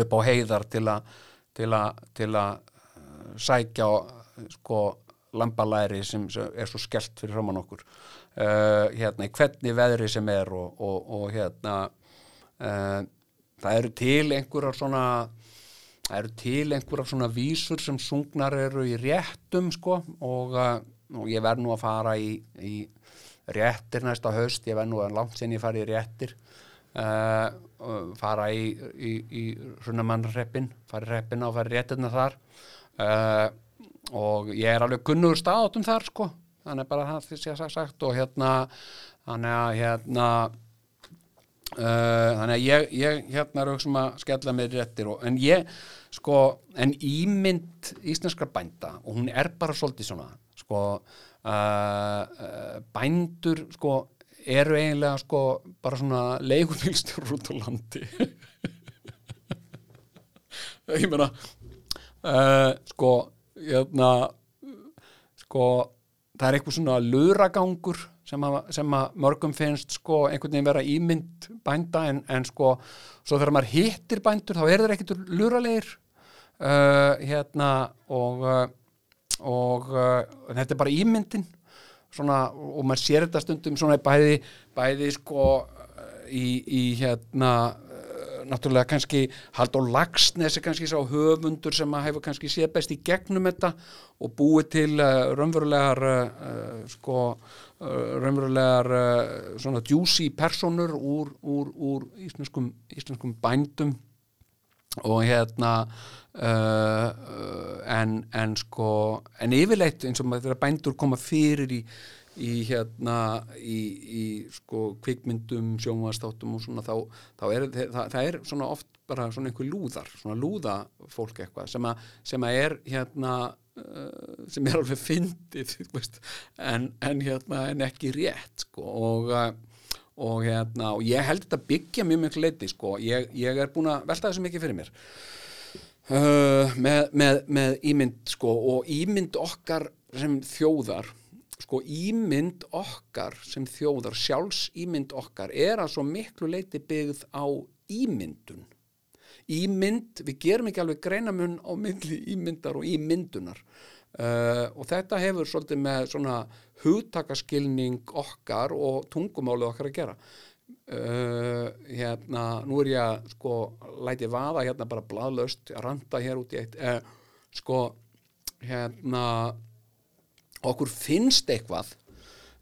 upp á heiðar til að til að, til að uh, sækja sko lambalæri sem er svo skellt fyrir framann okkur. Uh, hérna hvernig veðri sem er og, og, og hérna uh, það eru til einhverjar svona það eru til einhverjar svona vísur sem sungnar eru í réttum sko og, uh, og ég verð nú að fara í, í réttir næsta höst, ég verð nú að langt sinni fara í réttir. Uh, fara í, í, í Hrunamannreppin fara í reppina og fara í réttina þar. Uh, og ég er alveg gunnuður staðátum þar sko. Þannig bara það því að sagt og hérna þannig að hérna uh, þannig að ég, ég hérna er auðvitað að skella með réttir og, en ég sko en ímynd íslenskar bænda og hún er bara svolítið svona sko bændur sko eru eiginlega sko bara svona leigumílstjór út á landi. Ég meina uh, sko jöfna, sko það er eitthvað svona luragangur sem að, sem að mörgum finnst sko einhvern veginn vera ímynd bænda en, en sko svo þegar maður hittir bændur þá er þeir ekkert luralegir uh, hérna og uh, og þetta er bara ímyndin svona, og maður sér þetta stundum svona bæði, bæði sko í, í hérna náttúrulega kannski Haldur Lagsnes er kannski sá höfundur sem að hefur kannski séð best í gegnum þetta og búið til uh, raunverulegar uh, sko raunverulegar svona djúsi personur úr, úr, úr íslenskum, íslenskum bændum. Og hérna uh, en, en sko en yfirleitt eins og maður þegar bændur koma fyrir í, í hérna í, í sko kvikmyndum sjónvastáttum og svona þá, þá er það, það er svona oft bara svona einhver lúðar, svona lúða fólk eitthvað sem að, sem að er hérna uh, sem er alveg fyndið en, en hérna en ekki rétt sko og uh, og hérna, og ég held þetta byggja mjög mjög leiti, sko, ég, ég er búin að velta þessu mikið fyrir mér. Uh, með, með, með ímynd, sko, og ímynd okkar sem þjóðar sko, ímynd okkar sem þjóðar, sjálfs ímynd okkar er að svo miklu leiti byggð á ímyndun. Ímynd, við gerum ekki alveg greinamun á myndli ímyndar og ímyndunar. Uh, og þetta hefur svolítið með svona hugtakaskilning okkar og tungumálið okkar að gera. Uh, hérna, nú er ég að sko læti vaða hérna bara bladlaust að randa hér út í eitt. Uh, sko hérna okkur finnst eitthvað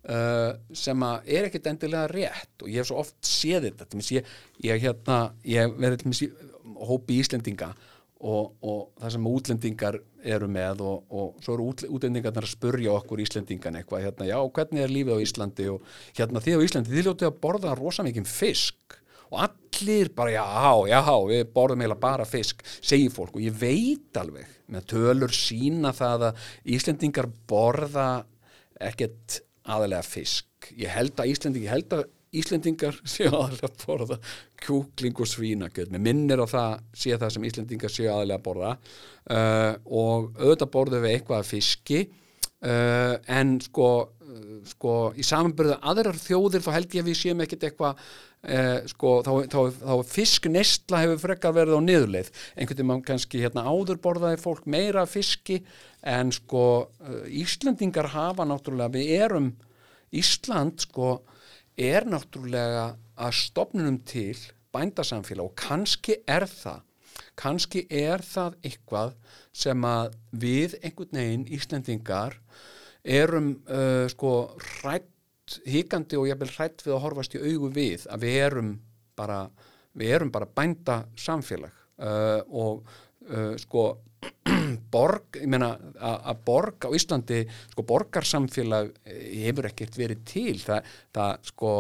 uh, sem er ekkert endilega rétt. Og ég hef svo oft séð þetta ég, ég, hérna, ég verði hópi Íslendinga og, og það sem útlendingar eru með og, og svo eru útlendingarnar að spurja okkur Íslendingan eitthvað hérna, já, hvernig er lífið á Íslandi og hérna þið á Íslandi, þið ljótið að borða rosa mikið fisk og allir bara, já, já, við borðum eiginlega bara fisk, segir fólk. Og ég veit alveg, með tölur sína það að Íslendingar borða ekkert aðalega fisk. Ég held að Íslendingi, ég held að Íslendingar séu aðalega að borða kjúkling og svínakjöld með minnir á það séu það sem Íslendingar séu aðalega að borða. Uh, og auðvitað borðu við eitthvað fiski uh, en sko, uh, sko í samanbyrðu aðrar þjóðir þá held ég að við séum ekkit eitthvað uh, sko, þá, þá, þá fisk neistla hefur frekar verið á niðurleið. Einhvern veginn kannski hérna áður borðaði fólk meira fiski en sko Íslandingar hafa náttúrulega, við erum Ísland sko er náttúrulega að stopnunum til bændasamfélag og kannski er það kannski er það eitthvað sem að við einhvern veginn Íslendingar erum uh, sko hrætt híkandi og jafnvel hrætt við að horfast í augu við að við erum bara við erum bara bænda samfélag. Uh, og uh, sko borg, ég meina að borg á Íslandi, sko borgarsamfélag hefur ekkert verið til. Það, það sko,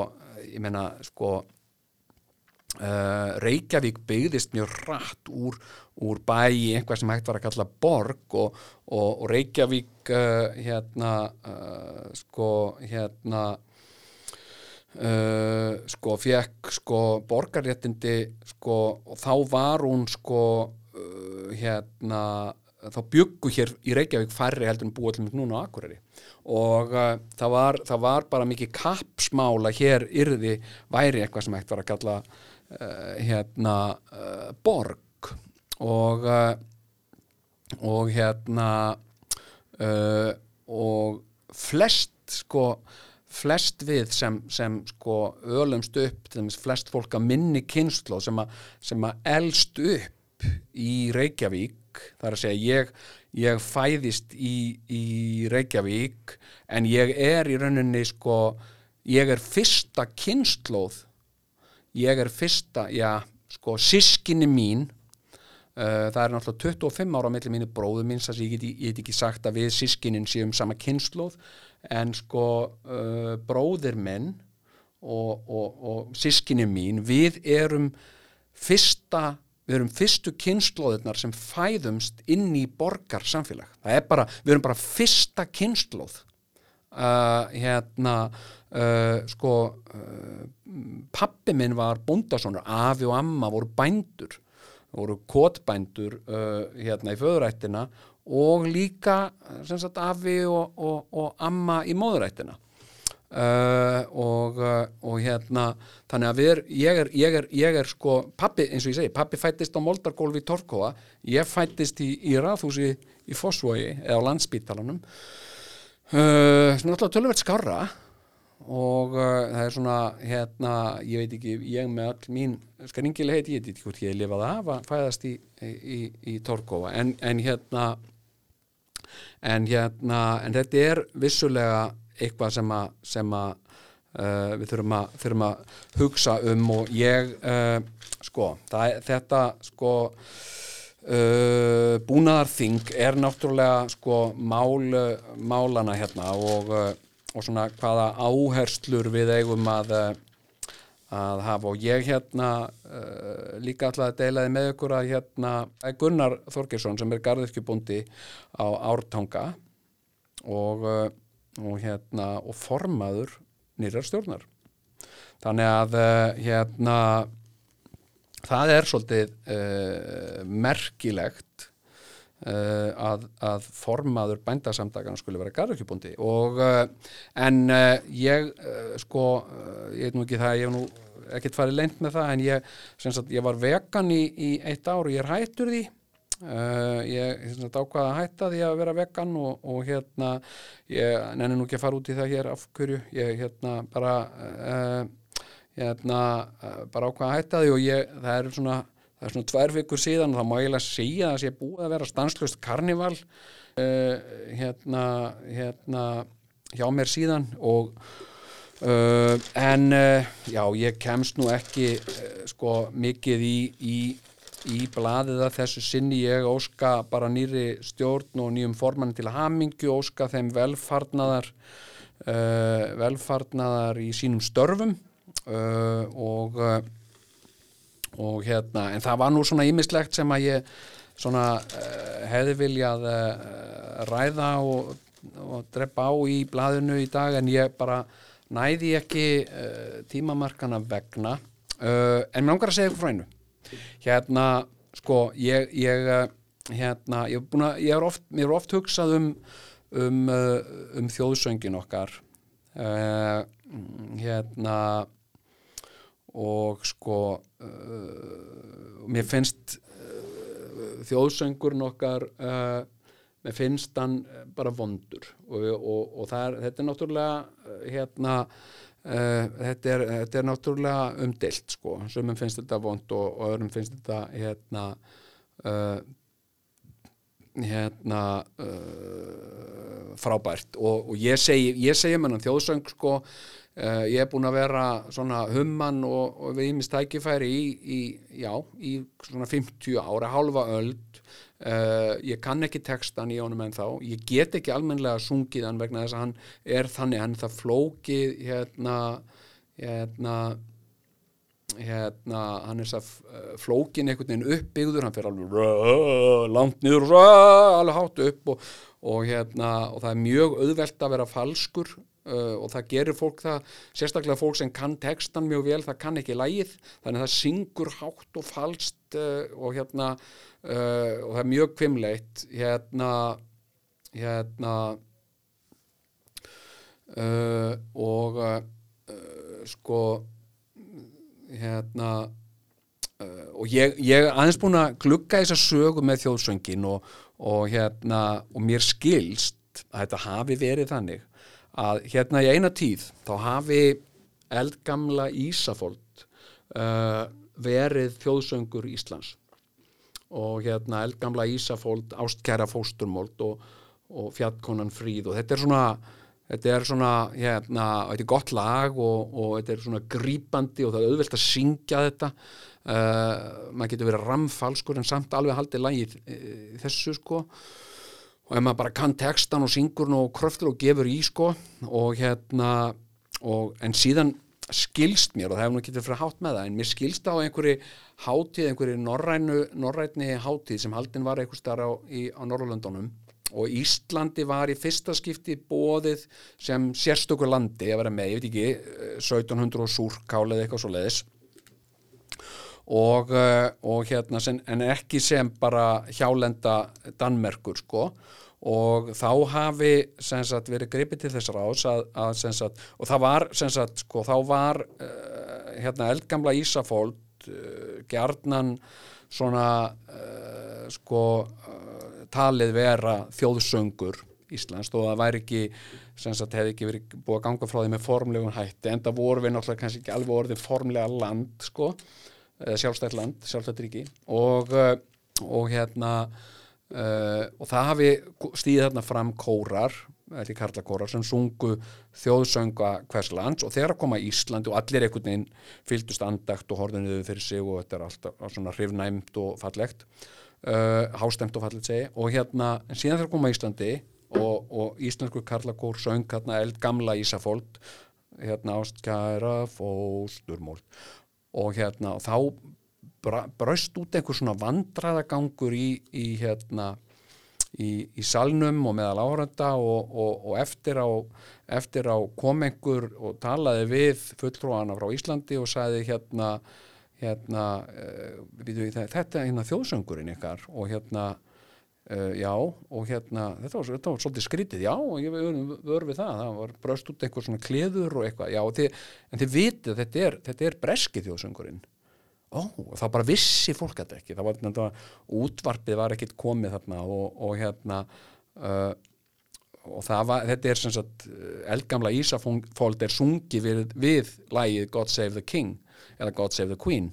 ég meina sko Uh, Reykjavík byggðist mjög rætt úr, úr bæ í einhvað sem hægt var að kalla borg og, og, og Reykjavík uh, hérna uh, sko hérna sko fekk sko borgarréttindi sko og þá var hún sko hérna þá byggu hér í Reykjavík færri heldur en búið til núna á Akureyri. Og það var, það var bara mikið kapsmála hér yrði væri eitthvað sem hægt var að kalla Uh, hérna uh, borg. Og uh, og hérna og flest sko flest við sem, sem sko ölumst upp, flest fólk að minni kynslu sem, sem að elst upp í Reykjavík þar að segja ég, ég fæðist í, í Reykjavík en ég er í rauninni sko ég er fyrsta kynsluð ég er fyrsta, já, sko, sískinni mín uh, það er náttúrulega 25 ára mellir mínu bróðu mín, þess að ég get, ég get ekki sagt að við sískinin séum sama kynnslóð en sko uh, bróðir minn og, og, og sískinni mín, við erum fyrsta við erum fyrstu kynnslóðirnar sem fæðumst inn í borgar samfélag það er bara, við erum bara fyrsta kynnslóð uh, hérna uh, sko uh, pappi minn var bondasónur, afi og amma voru bændur, voru kotbændur uh, hérna í föðurættina og líka sagt, afi og, og, og amma í móðurættina. Og, og hérna þannig að við, ég, er, ég, er, ég er sko, pappi, eins og ég segi, pappi fættist á Moldargólfi í Torkóa, ég fættist í, í raðhúsi í Fossvogi eða á landsbítalanum uh, náttúrulega tölverð skarra og uh, það er svona hérna, ég veit ekki, ég með all mín skaringileg heit, ég veit ekki hvort ég lifaði af að fæðast í, í, í Torkóa, en, en hérna en hérna en þetta er vissulega eitthvað sem að, sem að uh, við þurfum að, þurfum að hugsa um og ég sko, það, þetta sko uh, búnaðarþing er náttúrulega sko mál, málana hérna og uh, og svona hvaða áherslur við eigum að, eh, að hafa. Og ég hérna uh, líka alltaf að deilaði með ykkur að hérna Gunnar Þorgesson sem er garðirkjubundi á Ártanga og, og hérna og formaður nýrar stjórnar. Þannig að hérna það er svolítið merkilegt Uh, að, að formaður bændasamdagan skulle vera garðurkjubundi og uh, en uh, ég sko, ég veit nú ekki það ég hef nú ekkert farið leint með það en ég, sagt, ég var vegan í, í eitt ár og ég er hættur því. Ég sagt, ákvaða að hætta því að vera vegan og, og hérna ég nenni nú ekki að fara út í það hér af hverju, ég hérna bara hérna bara ákvaða að hætta því og ég, það er svona það er svona tvær vikur síðan og þá má ég eiginlega segja að það sé búið að vera stanslust karnival uh, hérna, hérna hjá mér síðan og uh, en uh, já ég kemst nú ekki sko mikið í, í, í blaðið að þessu sinni. Ég óska bara nýri stjórn og nýjum formann til hamingju óska þeim velfarnaðar velfarnaðar í sínum störfum og og hérna, en það var nú svona ímislegt sem að ég svona uh, hefði viljað uh, ræða og, og drepa á í blaðinu í dag en ég bara næði ekki uh, tímamarkana vegna. En mér langar að segja eitthvað frá einu. Hérna, sko, ég ég, hérna, ég búin að ég er oft, oft hugsað um um, uh, um þjóðsöngin okkar. Uh, hérna og sko uh, mér finnst uh, þjóðsöngurinn okkar uh, mér finnst hann bara vondur. Og, og, og er, þetta er náttúrulega uh, hérna uh, þetta, er, þetta er náttúrulega umdelt sko, sumum finnst þetta vond og, og öðrum finnst þetta hérna uh, hérna frábært. Og, ég segi, ég segi með hann þjóðsöng sko Uh, ég er búin að vera svona humman og, og við ímist tækifæri í, í, já, í svona 50 ára, halva öld. Uh, ég kann ekki textan í honum en þá, ég get ekki almennilega sungið hann vegna þess að hann er þannig, hann það flókið hérna hérna hérna, hann er þess að flókin einhvern veginn uppbyggður, hann fyrir alveg rö, langt niður rö, alveg hátt upp og, og hérna og það er mjög auðvelt að vera falskur Uh, og það gerir fólk það sérstaklega fólk sem kann textan mjög vel það kann ekki lægið, þannig að það syngur hátt og falskt uh, og hérna uh, og það er mjög kvimleitt hérna hérna og sko hérna og ég, ég aðeins búin að glugga þessa sögu með þjóðsöngin og, og hérna og mér skilst að þetta hafi verið þannig að hérna í eina tíð þá hafi eldgamla Ísafold uh, verið þjóðsöngur Íslands. Og hérna eldgamla Ísafold ástkæra fósturmold og, og fjallkonan fríð og þetta er svona þetta er svona, hérna, þetta er gott lag og, og þetta er svona grípandi og það er auðvelt að syngja þetta. Uh, maður getur verið ramfalskur en samt alveg haldið lagið uh, þessu sko og ef maður bara kann textan og syngur og kröftur og gefur í sko og hérna og, en síðan skilst mér og það hefur nú getið fyrir hátt með það en mér skilst á einhverju hátíð einhverju norrænu, norrætni hátíð sem haldin var einhver starf á, á Norrlöndunum og Íslandi var í fyrsta skipti bóðið sem sérstökur landi að vera með, ég veit ekki 1700 og súrkála eða eitthvað svo leiðis og, og hérna sem, en ekki sem bara hjálenda Danmerkur sko. Og þá hafi sagt, verið gripið til þessar ás að, að, sagt, og það var sagt, sko, þá var uh, hérna, eldgamla Ísafóld uh, gjarnan svona uh, sko talið vera þjóðsöngur Íslands og það væri ekki sagt, hefði ekki verið búið að ganga frá því með formlegun hætti en það voru við náttúrulega kannski ekki alveg orðið formlega land sko, sjálfstætt land, sjálfstætt ríki. Og, og hérna Uh, og það hafi stíðið þarna fram kórar, eða karlakórar sem sungu þjóðsönga hvers lands. Og þegar að koma í Íslandi og allir einhvern veginn fylgdust andagt og horðinuðu fyrir sig og þetta er alltaf svona hrifnæmt og fallegt uh, hástemt og fallegt segi og hérna, síðan þegar að koma í Íslandi og, og íslensku karlakór söng hérna eld gamla Ísafóld hérna ástkæra fósturmól og hérna og þá braust út einhver svona vandraðagangur í, í hérna í, í salnum og meðal áhörenda og, og, og eftir á, á kom einhver og talaði við fulltrúana frá Íslandi og sagði hérna, hérna uh, þetta er hérna þjóðsöngurinn ykkar og hérna uh, já og hérna þetta var, þetta var svolítið skrítið, já og ég vör við það, það var braust út einhver svona kleður og eitthvað, já þið, en þið vitið þetta er, þetta er breski þjóðsöngurinn. Ó, þá bara vissi fólk þetta ekki. Það var, þetta, útvarpið var ekkit komið þarna og, og hérna uh, og var, þetta er sem sagt eldgamla Ísafóld er sungið við, við lægið God Save the King eða God Save the Queen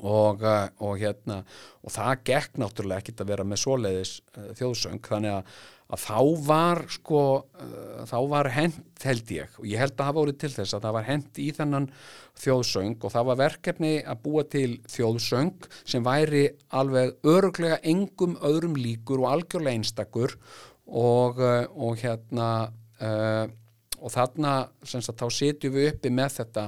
og, uh, og hérna og það gekk náttúrulega ekkit að vera með svoleiðis uh, þjóðsöng. Þannig að að þá var sko uh, þá var hent held ég. Og ég held að hafa voruð til þess að það var hent í þennan þjóðsöng. Og það var verkefni að búa til þjóðsöng sem væri alveg öruglega engum öðrum líkur og algjörlega einstakur. Og, uh, og hérna og þarna sagt, þá setjum við uppi með þetta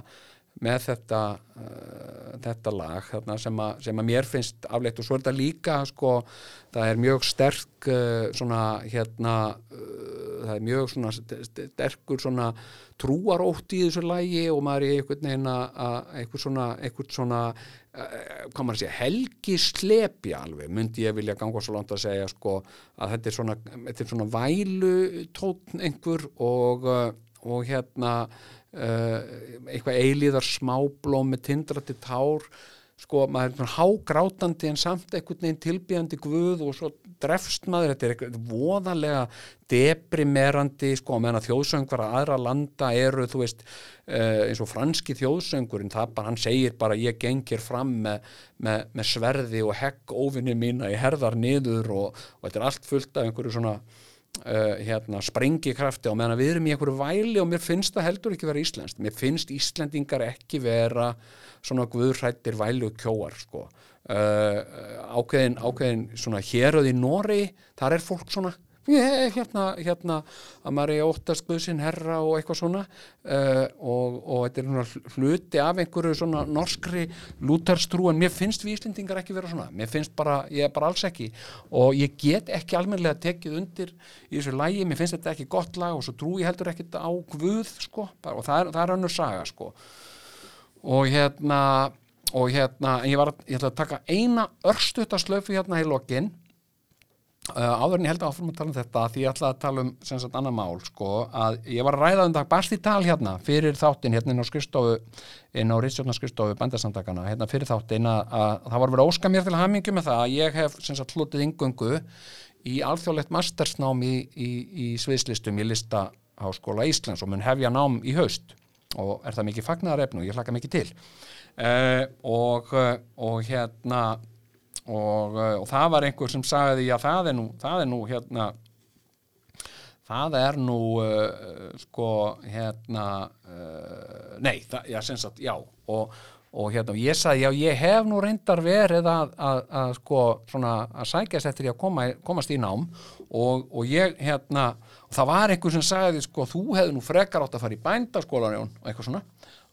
með þetta, uh, þetta lag sem, að, sem að mér finnst afleitt. Og svo er þetta líka sko, það er mjög sterk uh, svona hérna uh, það er mjög svona st- st- sterkur svona trúarótt í þessu lægi og maður er einhvern veginn að að- einhvern svona, einhvern svona hvað maður að segja, helgi slepja alveg, myndi ég vilja ganga svo langt að segja sko að þetta er svona, þetta er svona vælu tótn einhver og, og hérna eitthvað eilíðar smáblóm með tindrati tár. Sko, maður er svona hágrátandi en samt einhvern veginn tilbíðandi guð og svo drefst maður, þetta er eitthvað voðalega deprimerandi, sko, meðan að þjóðsöngvar að aðra landa eru, þú veist, uh, eins og franski þjóðsöngurinn, það bara, hann segir bara, ég gengir fram með, með, með sverði og hegg óvinni mína í herðar niður og, og þetta er allt fullt af einhverju svona Uh, hérna, sprengikrafti og meðan við erum í einhverju væli og mér finnst það heldur ekki vera íslenskt mér finnst Íslendingar ekki vera svona guðrættir væli og kjóar sko. uh, ákveðin, ákveðin svona héröð í Nóri þar er fólk svona ég, hérna, hérna að maður er óttast guðsinn herra og eitthvað svona uh, og, og þetta er svona hluti af einhverju svona norskri lútarstrú en mér finnst við Íslendingar ekki vera svona. Mér finnst bara, ég er bara alls ekki. Og ég get ekki almennilega tekið undir í þessu lægi, mér finnst þetta ekki gott lag og svo trú ég heldur ekkit á guð sko, og það er, það er önnur saga sko. Og hérna og hérna, ég var ég ætla að taka eina örstutaslöfu hérna í lokin. Uh, áður en ég held áfram að tala um þetta því ég ætla að tala um sem sagt annar mál sko, að ég var að ræða um dag basti tal hérna fyrir þáttin hérna inn á skristofu inn á Rítsjóna skristofu bandasamtakana hérna fyrir þáttin að, að það var verið að óska mér til hamingju með það að ég hef sem sagt hlutið yngöngu í alþjóðlegt mastersnám í, í, í sviðslistum í listaháskóla Íslands og mun hefja nám í haust. Og er það mikið fagnaðarefn og ég hlaka mikið til. Uh, og, og hérna og, uh, og það var einhver sem sagði já það er nú, það er nú hérna það er nú uh, sko hérna uh, nei, það, já sem sagt, já og, og hérna, ég sagði já ég hef nú reyndar verið að, að, að sko svona að sækjast eftir ég að koma, komast í nám. Og, og ég hérna, og það var einhver sem sagði sko þú hefði nú frekar átt að fara í bændaskólan og eitthvað svona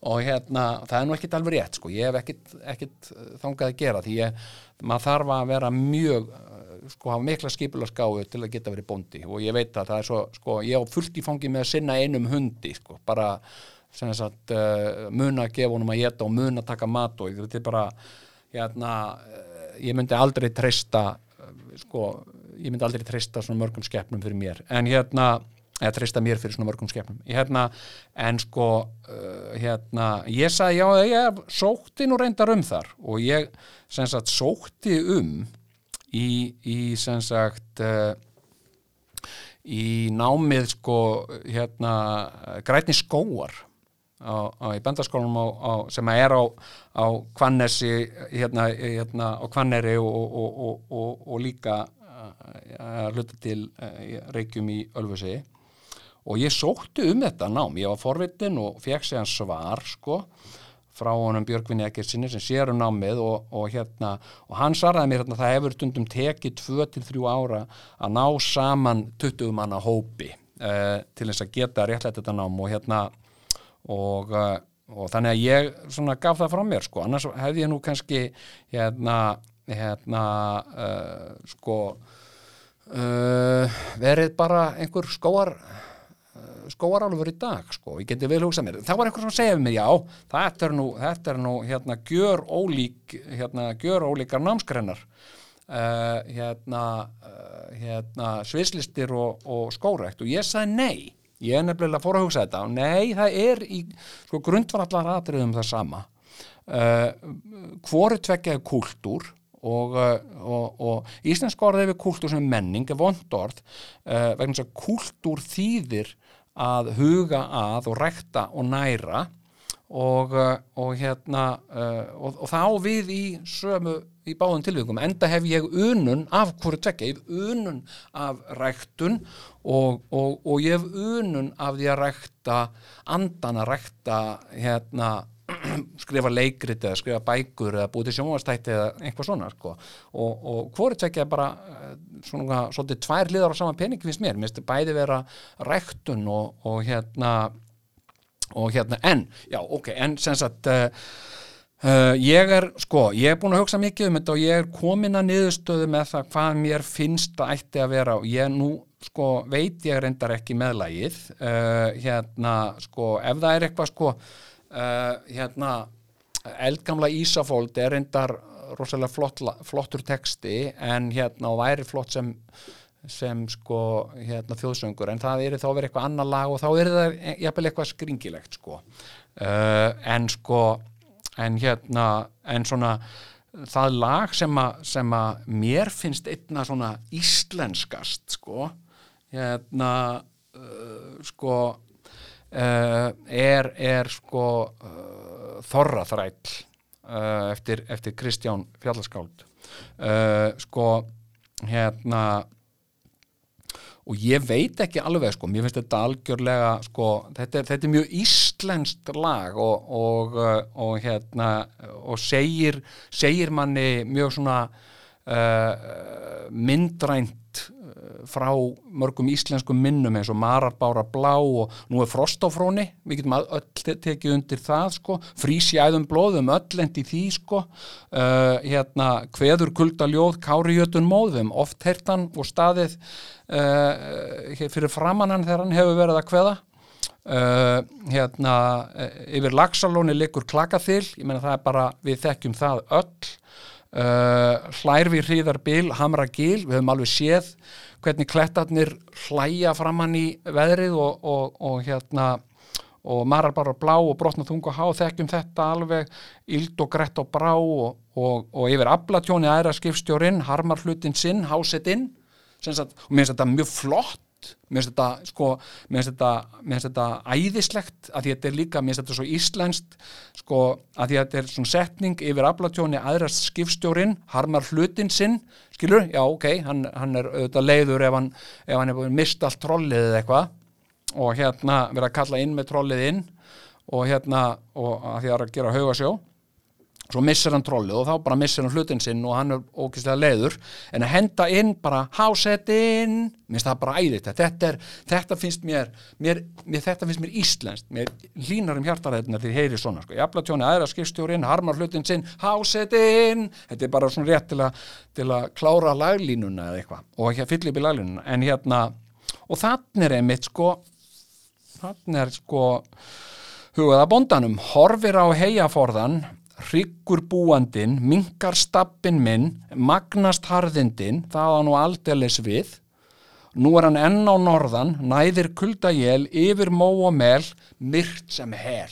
og hérna, það er nú ekkit alveg rétt sko, ég hef ekkit, ekkit þangað að gera því ég, maður þarf að vera mjög uh, sko, hafa mikla skipulaskáu til að geta verið bóndi. Og ég veit að það er svo, sko, ég á fullt í fangi með að sinna einum hundi, sko, bara sem að uh, muna að gefa honum að geta og muna að taka mat og þetta er bara, hérna uh, ég myndi aldrei treysta sko, ég myndi aldrei treysta svona mörgum skeppnum fyrir mér, en hérna eða treysta mér fyrir svona mörgum skepnum. Hérna, en sko uh, hérna, ég sagði já, ég sótti nú reyndar um þar og ég sagt sótti um í, í sem sagt uh, í námið sko hérna grætni skóar á, á, í bendaskólanum á, sem er á, Kvannesi hérna, hérna á Kvanneri og, og, og, og, líka að hluta til uh, Reykjum í Ölfusi og ég sótti um þetta nám, ég var forvitin og fekk sér hans svar sko frá honum Björgvinni Ekkertsinni sem sér um námið og, og hérna og hann svaraði mér hérna það hefur stundum tekið 2-3 ára að ná saman 20 manna hópi uh, til þess að geta réttlætt þetta nám og hérna og, uh, og þannig að ég svona gaf það frá mér sko. Annars hefði ég nú kannski hérna hérna uh, sko verið bara einhver skóar skóarálfur í dag sko, ég geti vel hugsað mér. Þá var einhver sem segja mér, já, þetta er nú þetta er nú, hérna, gjör ólík hérna, gjör ólíkar námskrennar uh, hérna uh, hérna, svislistir og, og skórækt og ég sagði nei. Ég er nefnilega fór að hugsa þetta. Nei, það er í, sko, grundvarallar atriðum það sama. Uh, hvori tvekjaði kultúr og, og, og íslensk orðið við kultúr sem menning er vondorð uh, vegna þess að kultúr þýðir að huga að og rekta og næra og, og hérna uh, og, og þá við í sömu í báðum tilvíkum, enda hef ég unun af hverju tvekja, ég hef unun af ræktun og, og ég hef unun af því að rækta andan að rækta hérna skrifa leikrit eða skrifa bækur eða búið til sjónvastætti eða eitthvað svona sko. og, og hvori tvekja bara svona svolítið tvær liðar á sama pening finnst mér, mér finnst bæði vera ræktun og, og hérna og hérna, en, já, ok, en sem sagt uh, Uh, ég er, sko, ég er búin að hugsa mikið um þetta og ég er komin að niðurstöðu með það hvað mér finnst að ætti að vera og ég nú, sko, veit ég reyndar ekki meðlægið uh, hérna, sko, ef það er eitthvað, sko uh, hérna, eldgamla Ísafóld er reyndar rosalega flott, flottur texti en hérna, og væri flott sem sem sko, hérna, þjóðsöngur. En það er þá verið eitthvað annar lag og þá er það jafnvel eitthvað skringilegt, sko. En sko en hérna, en svona það lag sem að, sem að mér finnst einna svona íslenskast sko hérna uh, sko uh, er, er sko uh, Þorraþræll uh, eftir, eftir Kristján Fjallaskáld. Sko hérna og ég veit ekki alveg sko, mér finnst þetta algjörlega sko, þetta er, þetta er mjög íslenskt lag og, og, og hérna, og segir segir manni mjög svona uh, myndrænt frá mörgum íslenskum minnum eins og Mararbára Blá og nú er Frost á fróni, við getum öll tekið undir það sko, frís í æðum blóðum öll endi því sko. Uh, hérna, hveður kuldaljóð Kári Jötun móðum, oft hertan og staðið uh, fyrir framannan þegar hann hefur verið að hveða Uh, hérna yfir Laxalóni likur klakaþil. Ég menna það er bara, við þekkjum það öll uh, hlær við hríðarbil, hamra gil við höfum alveg séð hvernig klettarnir hlæja framann í veðrið og, og, og hérna og marar bara blá og brotna þung og há þekkjum þetta alveg ild og grett og brá og, og yfir ablatjóni aðra skipstjórin, harmar hlutin sinn hásettinn og mér finnst þetta mjög flott mér finnst þetta sko, mér finnst þetta, mér finnst þetta æðislegt að því þetta er líka, mér finnst þetta svo íslenskt sko, að því að þetta er svona setning yfir aflatjóni aðrast skipstjórin harmar hlutin sinn, skilur já ok, hann, hann er auðvitað leiður ef hann, ef hann er búin mist allt trollið eða eitthvað. Og hérna verið að kalla inn með trollið inn og hérna, og að því að það er að gera haugasjó svo missir hann trollið og þá bara missir hann hlutin sinn og hann er ókýrslega leiður. En að henda inn bara hásetinn minnst það bara æðið þetta, þetta finnst mér, mér, mér þetta finnst mér íslenskt, mér línar um hjartaræðina því heyri svona, sko, jafnlatjóni aðra skipstjórin, harmar hlutin sinn, hásetinn þetta er bara svona rétt til að til að klára laglínuna eða eitthvað og ekki að fylla upp í laglínuna, en hérna og þannig er einmitt sko þannig er sko hugaða bondanum, horfir á heiaforðan hryggur búandin, mingar stappin minn, magnast harðindin, það á nú aldeilis við. Nú er hann enn á norðan, næðir kuldajél, yfir mó og mel, myrt sem hel.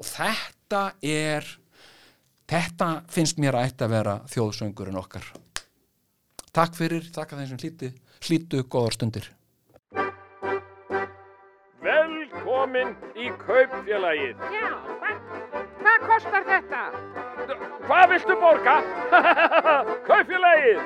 Og þetta er, þetta finnst mér að eitt að vera þjóðsöngurinn okkar. Takk fyrir, takk að þeim sem hlíti, hlítu góðar stundir. Velkomin í kaupfélagið. Já, hvað, hvað kostar þetta? Hvað viltu borga? kaupfélagið.